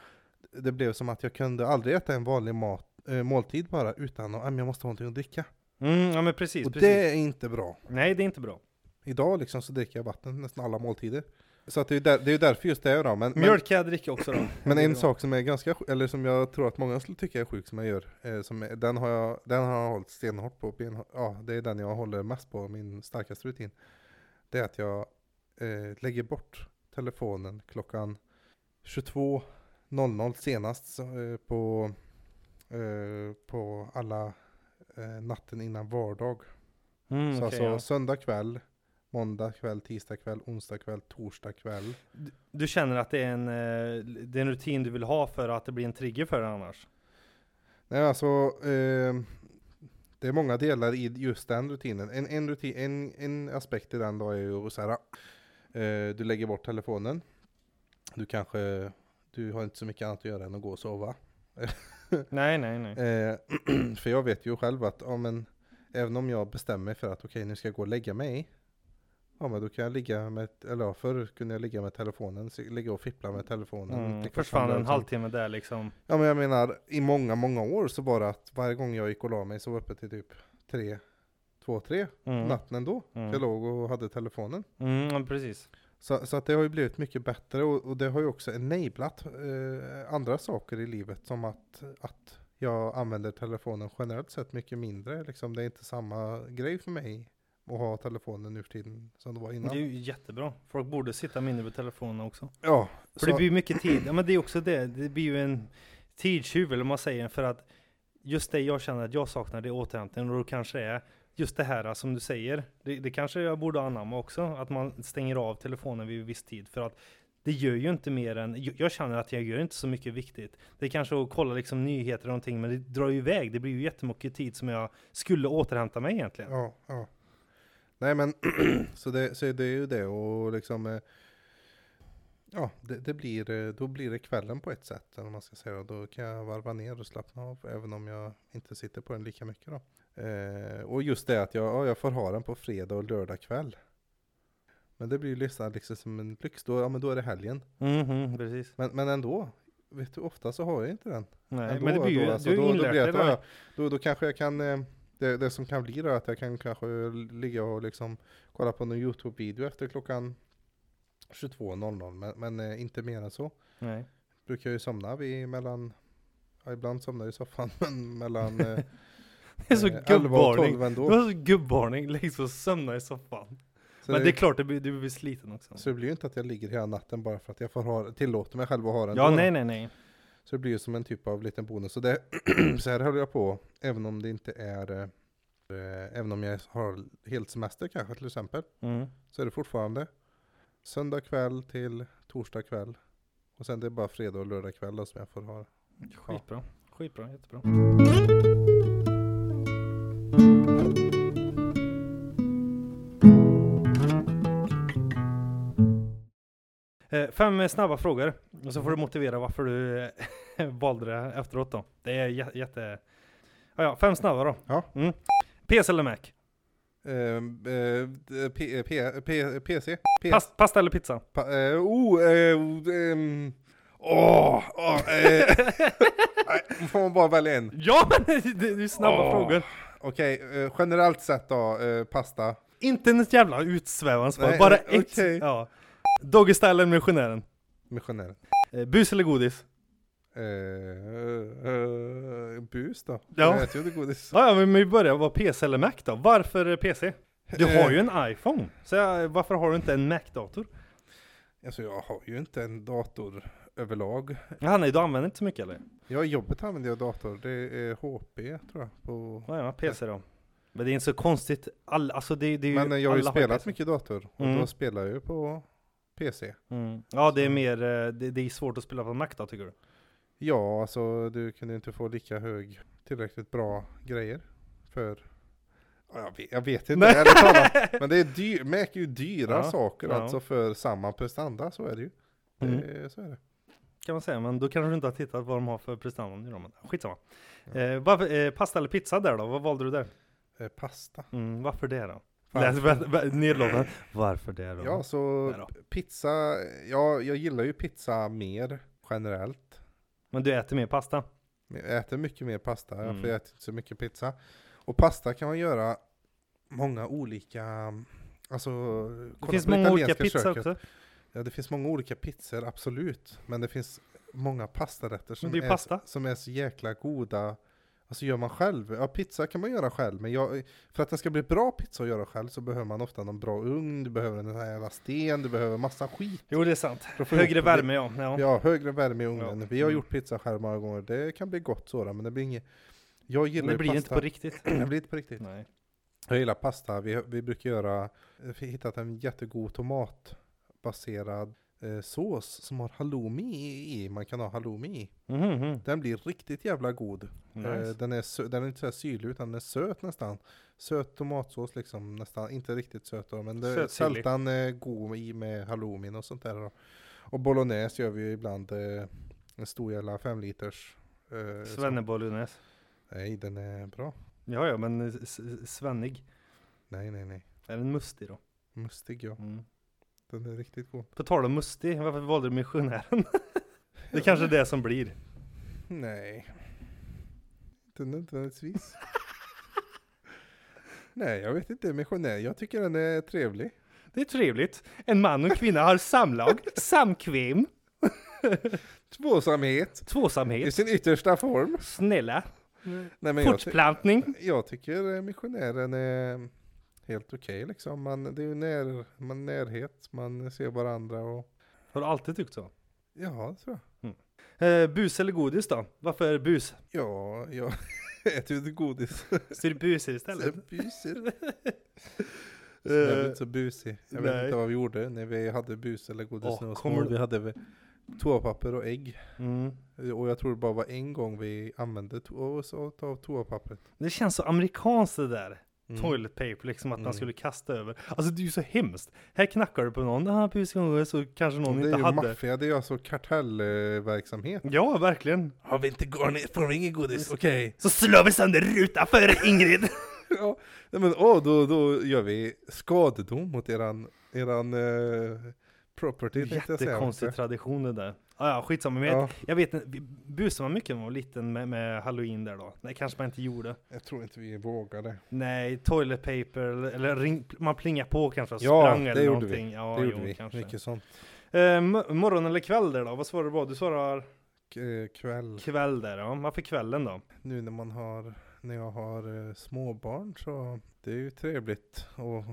[SPEAKER 2] Det blev som att jag kunde aldrig äta en vanlig mat, eh, måltid bara utan att, "Ah, men jag måste ha någonting att dricka.
[SPEAKER 1] Mm, ja men precis,
[SPEAKER 2] och
[SPEAKER 1] precis.
[SPEAKER 2] det är inte bra.
[SPEAKER 1] Nej det är inte bra.
[SPEAKER 2] Idag liksom så dricker jag vatten nästan alla måltider. Så att det är ju där, det är därför just det då. Men, men,
[SPEAKER 1] Mjölk kan jag dricka också då.
[SPEAKER 2] men en sak som är ganska, eller som jag tror att många skulle tycka är sjuk som jag gör, eh, som är, den, har jag, den har jag hållit stenhårt på, ben, ja det är den jag håller mest på, min starkaste rutin. Det är att jag eh, lägger bort telefonen klockan 22.00 senast så, eh, på, på alla eh, natten innan vardag.
[SPEAKER 1] Mm,
[SPEAKER 2] så
[SPEAKER 1] okej,
[SPEAKER 2] alltså
[SPEAKER 1] ja.
[SPEAKER 2] söndag kväll, måndag kväll, tisdag kväll, onsdag kväll, torsdag kväll.
[SPEAKER 1] Du- Du känner att det är, en, eh, det är en rutin du vill ha för att det blir en trigger för dig annars?
[SPEAKER 2] Nej alltså, eh, det är många delar i just den rutinen. En, en, rutin, en, en aspekt i den då är ju så här, eh, du lägger bort telefonen. Du kanske, du har inte så mycket annat att göra än att gå och sova.
[SPEAKER 1] Nej, nej, nej.
[SPEAKER 2] Eh, för jag vet ju själv att, ja men, även om jag bestämmer mig för att okej nu ska jag gå och lägga mig. Ja men då kan jag ligga med, eller ja, förr kunde jag ligga med telefonen, ligga och fippla med telefonen.
[SPEAKER 1] Mm, försvann en halvtimme där liksom.
[SPEAKER 2] Ja men jag menar, i många, många år så det att varje gång jag gick och la mig så var uppe till typ tre, två, tre
[SPEAKER 1] Mm.
[SPEAKER 2] natten ändå.
[SPEAKER 1] Mm.
[SPEAKER 2] Jag låg och hade telefonen.
[SPEAKER 1] Mm, precis.
[SPEAKER 2] Så, så att det har ju blivit mycket bättre och, och det har ju också enablat eh, andra saker i livet som att, att jag använder telefonen generellt sett mycket mindre. Liksom, det är inte samma grej för mig att ha telefonen nu för tiden som det var
[SPEAKER 1] Det är
[SPEAKER 2] innan.
[SPEAKER 1] ju jättebra. Folk borde sitta mindre på telefonen också.
[SPEAKER 2] Ja,
[SPEAKER 1] För
[SPEAKER 2] så,
[SPEAKER 1] det blir ju mycket tid. Ja men det är också det. Det blir ju en tidstjuv eller man säger. För att just det jag känner att jag saknar det är återhämtning. Och då kanske det är just det här som du säger. Det, det kanske jag borde anamma också. Att man stänger av telefonen vid viss tid. För att det gör ju inte mer än, jag jag känner att jag gör inte så mycket viktigt. Det är kanske att kolla liksom nyheter och någonting, men det drar ju iväg. Det blir ju jättemycket tid som jag skulle återhämta mig egentligen.
[SPEAKER 2] ja, ja. Nej men, så det, så det är ju det och liksom eh, Ja, det, det blir, eh, då blir det kvällen på ett sätt, eller vad man ska säga. Då kan jag varva ner och slappna av, även om jag inte sitter på den lika mycket då. Eh, och just det att jag, ja, jag får ha den på fredag och lördag kväll. Men det blir ju liksom, liksom som en lyx, då, ja men då är det helgen.
[SPEAKER 1] Mhm, precis.
[SPEAKER 2] Men, men ändå, vet du, ofta så har jag inte den.
[SPEAKER 1] Nej,
[SPEAKER 2] Ändå,
[SPEAKER 1] men det blir ju,
[SPEAKER 2] då, alltså,
[SPEAKER 1] du
[SPEAKER 2] då, då, blir det, ja, då, då kanske jag kan, eh, det, det som kan bli då att jag kan kanske ligga och liksom kolla på någon YouTube-video efter klockan 22.00, men, men eh, inte mer än så.
[SPEAKER 1] Nej.
[SPEAKER 2] Brukar ju somna vid mellan, ja, ibland somnar jag i soffan, men mellan eh,
[SPEAKER 1] Det är så
[SPEAKER 2] eh, 11 och
[SPEAKER 1] gubbvarning.
[SPEAKER 2] 12 ändå.
[SPEAKER 1] Du har så gubbvarning, lägg så sömna i soffan.
[SPEAKER 2] Så,
[SPEAKER 1] Men
[SPEAKER 2] det,
[SPEAKER 1] det är klart, det du blir sliten också.
[SPEAKER 2] så det blir ju inte att jag ligger hela natten bara för att jag får ha, tillåter mig själv att ha den.
[SPEAKER 1] Ja,
[SPEAKER 2] då.
[SPEAKER 1] nej, nej, nej.
[SPEAKER 2] Så det blir ju som en typ av liten bonus. Så, det, så här håller jag på, även om det inte är, eh, även om jag har helt semester kanske till exempel,
[SPEAKER 1] Mm.
[SPEAKER 2] så är det fortfarande söndag kväll till torsdag kväll. Och sen det är bara fredag och lördag kväll då som jag får ha.
[SPEAKER 1] Skitbra. Skitbra, jättebra. Fem eh, snabba frågor, och så får du motivera varför du eh, valde det efteråt då. Det är jä- jätte... Ja, ja, fem snabba då.
[SPEAKER 2] Ja.
[SPEAKER 1] Mm. PC eller Mac?
[SPEAKER 2] Ehm, eh, P, P, P, PC? PS,
[SPEAKER 1] Pas, pasta eller pizza?
[SPEAKER 2] pa, eh, oh, oh, ehm, åh, åh, eh, nej, får man bara välja en?
[SPEAKER 1] Ja, men det, är snabba
[SPEAKER 2] Åh.
[SPEAKER 1] frågor.
[SPEAKER 2] Okej, eh, generellt sett då, eh, pasta.
[SPEAKER 1] Inte en jävla utsvävande svar, bara
[SPEAKER 2] nej,
[SPEAKER 1] ett. Ja. Doggy style eller missionären?
[SPEAKER 2] Missionären.
[SPEAKER 1] Eh, bus eller godis?
[SPEAKER 2] Eh, eh, bus då?
[SPEAKER 1] Ja.
[SPEAKER 2] Jag äter ju godis.
[SPEAKER 1] Ja, ja, men vi börjar vara PC eller Mac då? Varför PC? Du har ju en iPhone, så jag, varför har du inte en Mac-dator?
[SPEAKER 2] Alltså jag har ju inte en dator överlag.
[SPEAKER 1] Ja, nej, du använder inte så mycket eller?
[SPEAKER 2] Ja, i jobbet använder jag dator. Det är HP tror jag. På...
[SPEAKER 1] Ja, ja, PC då. Men det är inte så konstigt, All, alltså det, det är ju
[SPEAKER 2] Men jag har ju spelat mycket dator. Och
[SPEAKER 1] Mm.
[SPEAKER 2] då spelar jag ju på PC.
[SPEAKER 1] Mm. Ja, det är mer, eh, det, det är svårt att spela på Mac då tycker du?
[SPEAKER 2] Ja, alltså du kunde inte få lika hög, tillräckligt bra grejer för Ja, jag, vet, jag vet inte, ärligt talat. Men det är dyr, Mac är ju dyra
[SPEAKER 1] Ja,
[SPEAKER 2] saker
[SPEAKER 1] ja.
[SPEAKER 2] alltså för samma prestanda, så är det ju.
[SPEAKER 1] Mm.
[SPEAKER 2] Det, så är det.
[SPEAKER 1] Kan man säga, men då kanske du inte har tittat vad de har för prestanda dem. men Skitsamma.
[SPEAKER 2] Ja.
[SPEAKER 1] Eh, varför, eh, pasta eller pizza där då? Vad valde du där?
[SPEAKER 2] Eh, pasta.
[SPEAKER 1] Mm, varför det då? Vä- nedlåtande. Varför det då?
[SPEAKER 2] Ja, så pizza, ja, jag gillar ju pizza mer generellt.
[SPEAKER 1] Men du äter mer pasta?
[SPEAKER 2] Jag äter mycket mer pasta,
[SPEAKER 1] Mm.
[SPEAKER 2] för jag äter inte så mycket pizza. Och pasta kan man göra många olika, alltså
[SPEAKER 1] Det finns många olika
[SPEAKER 2] köket.
[SPEAKER 1] också.
[SPEAKER 2] Ja, det finns många olika pizzor, absolut. Men det finns många pastarätter som,
[SPEAKER 1] det är ju
[SPEAKER 2] är,
[SPEAKER 1] pasta.
[SPEAKER 2] som är så jäkla goda. Alltså gör man själv, ja pizza kan man göra själv, men jag, för att den ska bli bra pizza att göra själv så behöver man ofta någon bra ugn, du behöver en här jävla sten, du behöver massa skit.
[SPEAKER 1] Jo, det är sant. Högre
[SPEAKER 2] det.
[SPEAKER 1] värme ja. ja.
[SPEAKER 2] Ja, högre värme i ugnen.
[SPEAKER 1] Ja.
[SPEAKER 2] Vi har
[SPEAKER 1] Mm.
[SPEAKER 2] gjort pizza själv många gånger, det kan bli gott sådär, men det blir inget. Jag gillar
[SPEAKER 1] det
[SPEAKER 2] ju
[SPEAKER 1] blir
[SPEAKER 2] pasta.
[SPEAKER 1] inte på riktigt.
[SPEAKER 2] det blir inte på riktigt.
[SPEAKER 1] Nej.
[SPEAKER 2] Jag gillar pasta, vi, vi brukar göra, vi har hittat en jättegod tomatbaserad eh, sås som har halloumi i, man kan ha halloumi i.
[SPEAKER 1] Mhm, mhm.
[SPEAKER 2] Den blir riktigt jävla god. Eh,
[SPEAKER 1] Nice.
[SPEAKER 2] den, är sö- den är inte så här syrlig utan den är söt nästan. Söt tomatsås liksom, nästan, inte riktigt söt då, men det är
[SPEAKER 1] Sötsyrlig.
[SPEAKER 2] sältan eh, god i med halloumin och sånt där då. Och bolognese gör vi ju ibland eh, en stor jävla fem liters. Eh,
[SPEAKER 1] Svennebollunäs.
[SPEAKER 2] Nej, den är bra.
[SPEAKER 1] Ja, ja, men eh, s- s- svennig.
[SPEAKER 2] Nej, nej, nej.
[SPEAKER 1] Är den mustig då?
[SPEAKER 2] Mustig ja.
[SPEAKER 1] Mm.
[SPEAKER 2] Den är riktigt god.
[SPEAKER 1] På tal om mustig, varför valde du missionären? det kanske är det som blir.
[SPEAKER 2] Nej. Inte nödvändigtvis. Nej, jag vet inte. Missionär. Jag tycker den är trevlig.
[SPEAKER 1] Det är trevligt. En man och en kvinna har samlag, samkväm,
[SPEAKER 2] Tvåsamhet. I
[SPEAKER 1] tvåsamhet,
[SPEAKER 2] sin yttersta form.
[SPEAKER 1] snälla,
[SPEAKER 2] Nej, men jag, ty-
[SPEAKER 1] fortplantning.
[SPEAKER 2] jag tycker eh, missionären är helt okej liksom. Man, det är ju när, man närhet, man ser varandra och
[SPEAKER 1] Har du alltid tyckt så?
[SPEAKER 2] ja, det tror jag.
[SPEAKER 1] Eh, bus eller godis då? Varför bus?
[SPEAKER 2] Ja, jag äter ju inte godis.
[SPEAKER 1] Så är det busar istället?
[SPEAKER 2] Så. Så jag blev
[SPEAKER 1] Eh,
[SPEAKER 2] inte så busig. Jag vet
[SPEAKER 1] nej.
[SPEAKER 2] inte vad vi gjorde när vi hade bus eller godis
[SPEAKER 1] Åh,
[SPEAKER 2] när vi
[SPEAKER 1] kommer du-
[SPEAKER 2] Vi hade toapapper och ägg.
[SPEAKER 1] Mm.
[SPEAKER 2] Och jag tror det bara var en gång vi använde to- och så av toapappret.
[SPEAKER 1] Det känns så amerikanskt det där.
[SPEAKER 2] Mm.
[SPEAKER 1] Toilet paper, liksom att man
[SPEAKER 2] Mm.
[SPEAKER 1] skulle kasta över. Alltså det är ju så hemskt. Här knackar du på någon, ah, bus och godis", så kanske någon
[SPEAKER 2] det är
[SPEAKER 1] inte
[SPEAKER 2] ju
[SPEAKER 1] hade.
[SPEAKER 2] maffia, det är alltså kartellverksamhet.
[SPEAKER 1] Ja, verkligen.
[SPEAKER 2] Har vi inte garn får vi ingen godis? Okej.
[SPEAKER 1] Så slår vi sönder rutan för Ingrid.
[SPEAKER 2] ja, men åh, då, då gör vi skadedom mot eran, eran eh, property.
[SPEAKER 1] Jättekonstig tradition det där. Ah, ja, skitsamma. Men
[SPEAKER 2] Ja.
[SPEAKER 1] jag, jag vet busade man mycket när man var liten med, med halloween där då? Nej, kanske man inte gjorde.
[SPEAKER 2] Jag tror inte vi vågade.
[SPEAKER 1] Nej, toilet paper eller, eller ring, man plingar på kanske och
[SPEAKER 2] Ja,
[SPEAKER 1] sprang eller
[SPEAKER 2] vi.
[SPEAKER 1] någonting. Ja,
[SPEAKER 2] det gjorde
[SPEAKER 1] jo,
[SPEAKER 2] vi.
[SPEAKER 1] kanske.
[SPEAKER 2] Mycket sånt.
[SPEAKER 1] Eh, mo- morgon eller kväll där då? Vad svarar du på? Du svarar
[SPEAKER 2] eh, kväll.
[SPEAKER 1] kväll där ja. Varför kvällen då?
[SPEAKER 2] Nu när man har, när jag har eh, småbarn så det är ju trevligt att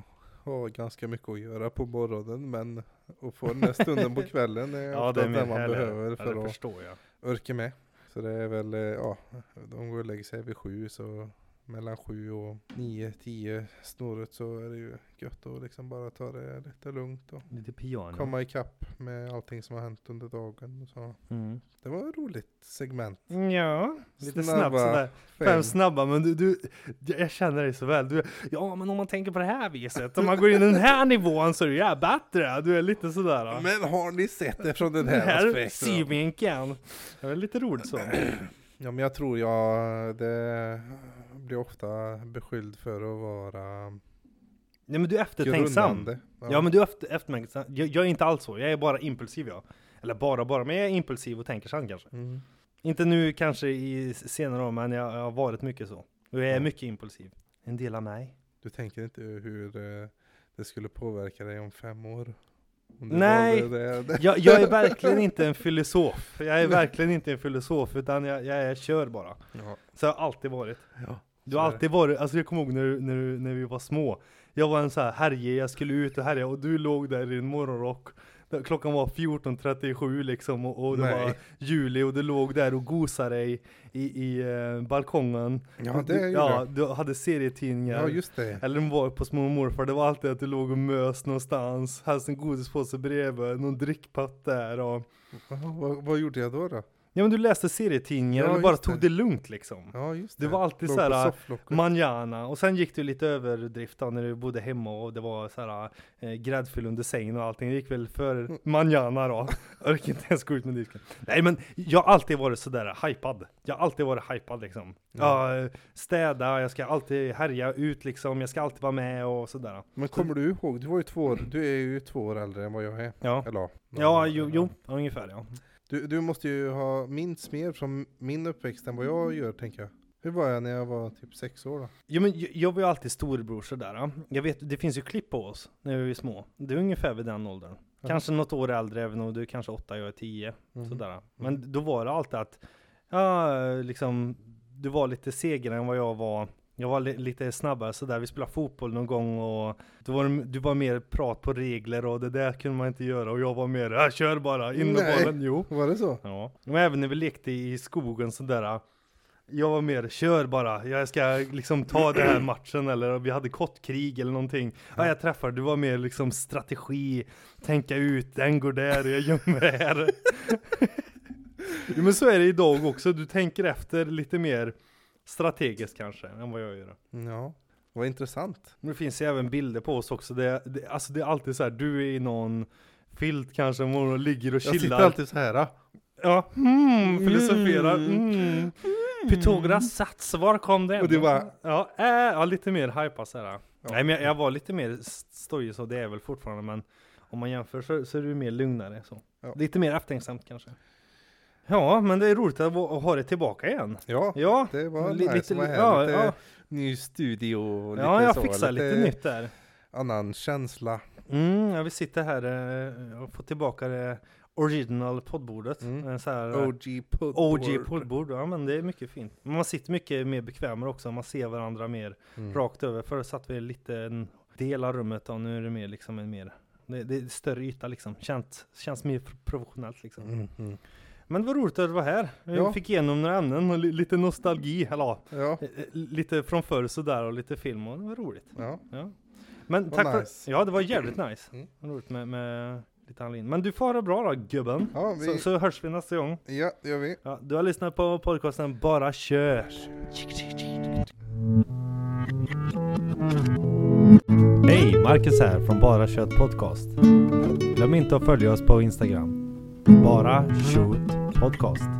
[SPEAKER 2] ha ganska mycket att göra på morgonen men att få den där stunden på kvällen är
[SPEAKER 1] Ja,
[SPEAKER 2] ofta
[SPEAKER 1] det är
[SPEAKER 2] man
[SPEAKER 1] härligt.
[SPEAKER 2] behöver
[SPEAKER 1] Ja,
[SPEAKER 2] för
[SPEAKER 1] det
[SPEAKER 2] att
[SPEAKER 1] förstår jag.
[SPEAKER 2] orka med. Så det är väl, eh, ja, de går och lägger sig vid sju så mellan 7 och 9, 10 snåret så är det ju gött att liksom bara ta det lite lugnt och
[SPEAKER 1] Lite piano.
[SPEAKER 2] komma ikapp med allting som har hänt under dagen. och Så.
[SPEAKER 1] Mm.
[SPEAKER 2] Det var ett roligt segment.
[SPEAKER 1] Ja, lite
[SPEAKER 2] Snabba
[SPEAKER 1] snabbt sådär. Fem snabba, men du, du, jag känner dig så väl. Du, ja, men om man tänker på det här viset, om man går in i den här nivån så är det ju bättre. Du är lite sådär. då.
[SPEAKER 2] Men har ni sett det från den
[SPEAKER 1] Den
[SPEAKER 2] här,
[SPEAKER 1] här
[SPEAKER 2] aspekten?
[SPEAKER 1] synvinkeln. Det är lite roligt så.
[SPEAKER 2] Ja men jag tror jag det blir ofta beskylld för att vara
[SPEAKER 1] Nej men du är eftertänksam.
[SPEAKER 2] grunnande.
[SPEAKER 1] Ja men du är efter, eftertänksam. Jag, jag är inte alls så, jag är bara impulsiv jag. Eller bara bara, men jag är impulsiv och tänker sen kanske.
[SPEAKER 2] Mm.
[SPEAKER 1] Inte nu kanske i senare år, men jag, jag har varit mycket så. Och jag är
[SPEAKER 2] Ja.
[SPEAKER 1] mycket impulsiv. En del av mig.
[SPEAKER 2] Du tänker inte hur eh, det skulle påverka dig om fem år? Om
[SPEAKER 1] Nej.
[SPEAKER 2] Det, det.
[SPEAKER 1] Jag, jag är verkligen inte en filosof. Jag är verkligen inte en filosof, utan jag, jag, jag kör bara.
[SPEAKER 2] Ja.
[SPEAKER 1] Så har jag alltid varit.
[SPEAKER 2] Ja.
[SPEAKER 1] Du har alltid varit, alltså jag kommer ihåg när, du- när, du- när vi var små. Jag var en så här härje, jag skulle ut och härja och du låg där i din morgonrock. Där Klockan var 14.37 liksom och, och det
[SPEAKER 2] Nej.
[SPEAKER 1] var juli och du låg där och gosade dig i, i eh, balkongen.
[SPEAKER 2] Ja, det
[SPEAKER 1] du,
[SPEAKER 2] gjorde
[SPEAKER 1] ja,
[SPEAKER 2] jag.
[SPEAKER 1] du hade serietidningar.
[SPEAKER 2] Ja just det.
[SPEAKER 1] Eller de var på små morfar, det var alltid att du låg och mös någonstans. Helst en godispåse bredvid, någon drickpatt där och...
[SPEAKER 2] Vad, vad gjorde jag då? då?
[SPEAKER 1] Ja men du läste serietidningar
[SPEAKER 2] Ja,
[SPEAKER 1] eller bara tog
[SPEAKER 2] det.
[SPEAKER 1] det lugnt liksom.
[SPEAKER 2] Ja just
[SPEAKER 1] Det
[SPEAKER 2] det.
[SPEAKER 1] var alltid så här. Manjana, och sen gick du lite överdrift då när du bodde hemma och det var så här eh, gräddfyll under sängen och allting. Det gick väl för manjana då. Jag orkar inte ens gå ut med disken. Nej men jag har alltid varit sådär hypad. Jag har alltid varit hypad liksom.
[SPEAKER 2] Ja.
[SPEAKER 1] Ja, eh, städa, jag ska alltid härja ut liksom, jag ska alltid vara med och sådär.
[SPEAKER 2] Men kommer du ihåg, du var ju två år, du är ju två år äldre än vad jag är.
[SPEAKER 1] Ja,
[SPEAKER 2] Eller ja
[SPEAKER 1] jo, jo ungefär ja.
[SPEAKER 2] Du, du måste ju ha minst mer från min uppväxt än vad jag gör tänker jag. Hur var jag när jag var typ sex år då?
[SPEAKER 1] Jo men jag, var ju alltid storebror sådär. ja. Jag vet, det finns ju klipp på oss när vi var små. Det är ungefär vid den åldern.
[SPEAKER 2] Ja.
[SPEAKER 1] Kanske något år äldre, även om du är kanske åtta, jag är tio.
[SPEAKER 2] Mhm.
[SPEAKER 1] Sådär. Men då var det alltid att, ja liksom, du var lite segare än vad jag var. Jag var li lite snabbare sådär, vi spelade fotboll någon gång och då var du var mer prat på regler och det där kunde man inte göra. Och jag var mer, äh, kör bara, in med bollen, jo.
[SPEAKER 2] Var det så?
[SPEAKER 1] Ja, och även när vi lekte i skogen sådär Jag var mer, kör bara, jag ska liksom ta den här matchen. Eller vi hade kottkrig eller någonting. Ja jag träffar, du var mer liksom strategi Tänka ut, den går där, jag gömmer här. Jo, Men så är det idag också, du tänker efter lite mer strategiskt kanske än vad jag gör
[SPEAKER 2] Ja, vad intressant.
[SPEAKER 1] Men det finns ju även bilder på oss också, det, det, alltså det är alltid så här, du är i någon filt kanske och ligger och
[SPEAKER 2] Jag sitter
[SPEAKER 1] chillar
[SPEAKER 2] alltid så här. ah.
[SPEAKER 1] Ja, mm, filosoferar.
[SPEAKER 2] Mm.
[SPEAKER 1] Mm. Pythagoras sats, var kom den?
[SPEAKER 2] Och det var-
[SPEAKER 1] Ja, äh, ja lite mer hypa sådär. Nej men jag, jag var lite mer stojig så det är väl fortfarande men om man jämför så, så är det mer lugnare så.
[SPEAKER 2] Ja.
[SPEAKER 1] Lite mer eftertänksamt kanske. Ja, men det är roligt att, ha det tillbaka igen.
[SPEAKER 2] Ja,
[SPEAKER 1] Ja,
[SPEAKER 2] det var
[SPEAKER 1] li-
[SPEAKER 2] nice. Lite,
[SPEAKER 1] ja,
[SPEAKER 2] lite
[SPEAKER 1] ja.
[SPEAKER 2] ny studio och lite
[SPEAKER 1] ja, jag
[SPEAKER 2] så,
[SPEAKER 1] fixar lite, nytt där.
[SPEAKER 2] Annan känsla.
[SPEAKER 1] Mm, ja, vi sitter här eh, och får tillbaka det original poddbordet.
[SPEAKER 2] Mm.
[SPEAKER 1] Eh, Så här, eh,
[SPEAKER 2] OG poddboard.
[SPEAKER 1] OG poddbord, ja men det är mycket fint. Man sitter mycket mer bekvämare också, man ser varandra mer
[SPEAKER 2] Mm.
[SPEAKER 1] rakt över. Förr satt vi i lite en del av rummet och nu är det mer liksom en mer, det, det är större yta liksom. Känns, känns mer professionellt liksom.
[SPEAKER 2] Mm, mm.
[SPEAKER 1] Men det var roligt att du var här. Vi
[SPEAKER 2] Ja.
[SPEAKER 1] fick igenom några ämnen och li, lite nostalgi, eller ja, eh, lite från förr sådär och lite film och det var roligt.
[SPEAKER 2] ja.
[SPEAKER 1] Ja. Men tack för,
[SPEAKER 2] nice.
[SPEAKER 1] ja det var jävligt nice.
[SPEAKER 2] Mm.
[SPEAKER 1] Roligt med, med lite Anlin. Men du får ha det bra då gubben.
[SPEAKER 2] ja, vi,
[SPEAKER 1] Så, så hörs vi nästa gång.
[SPEAKER 2] ja det gör vi.
[SPEAKER 1] Ja, du har lyssnat på podcasten Bara kör. Hej, Marcus här från Bara Kött Podcast. Glöm inte att följa oss på Instagram. Bara Shoot Podcast.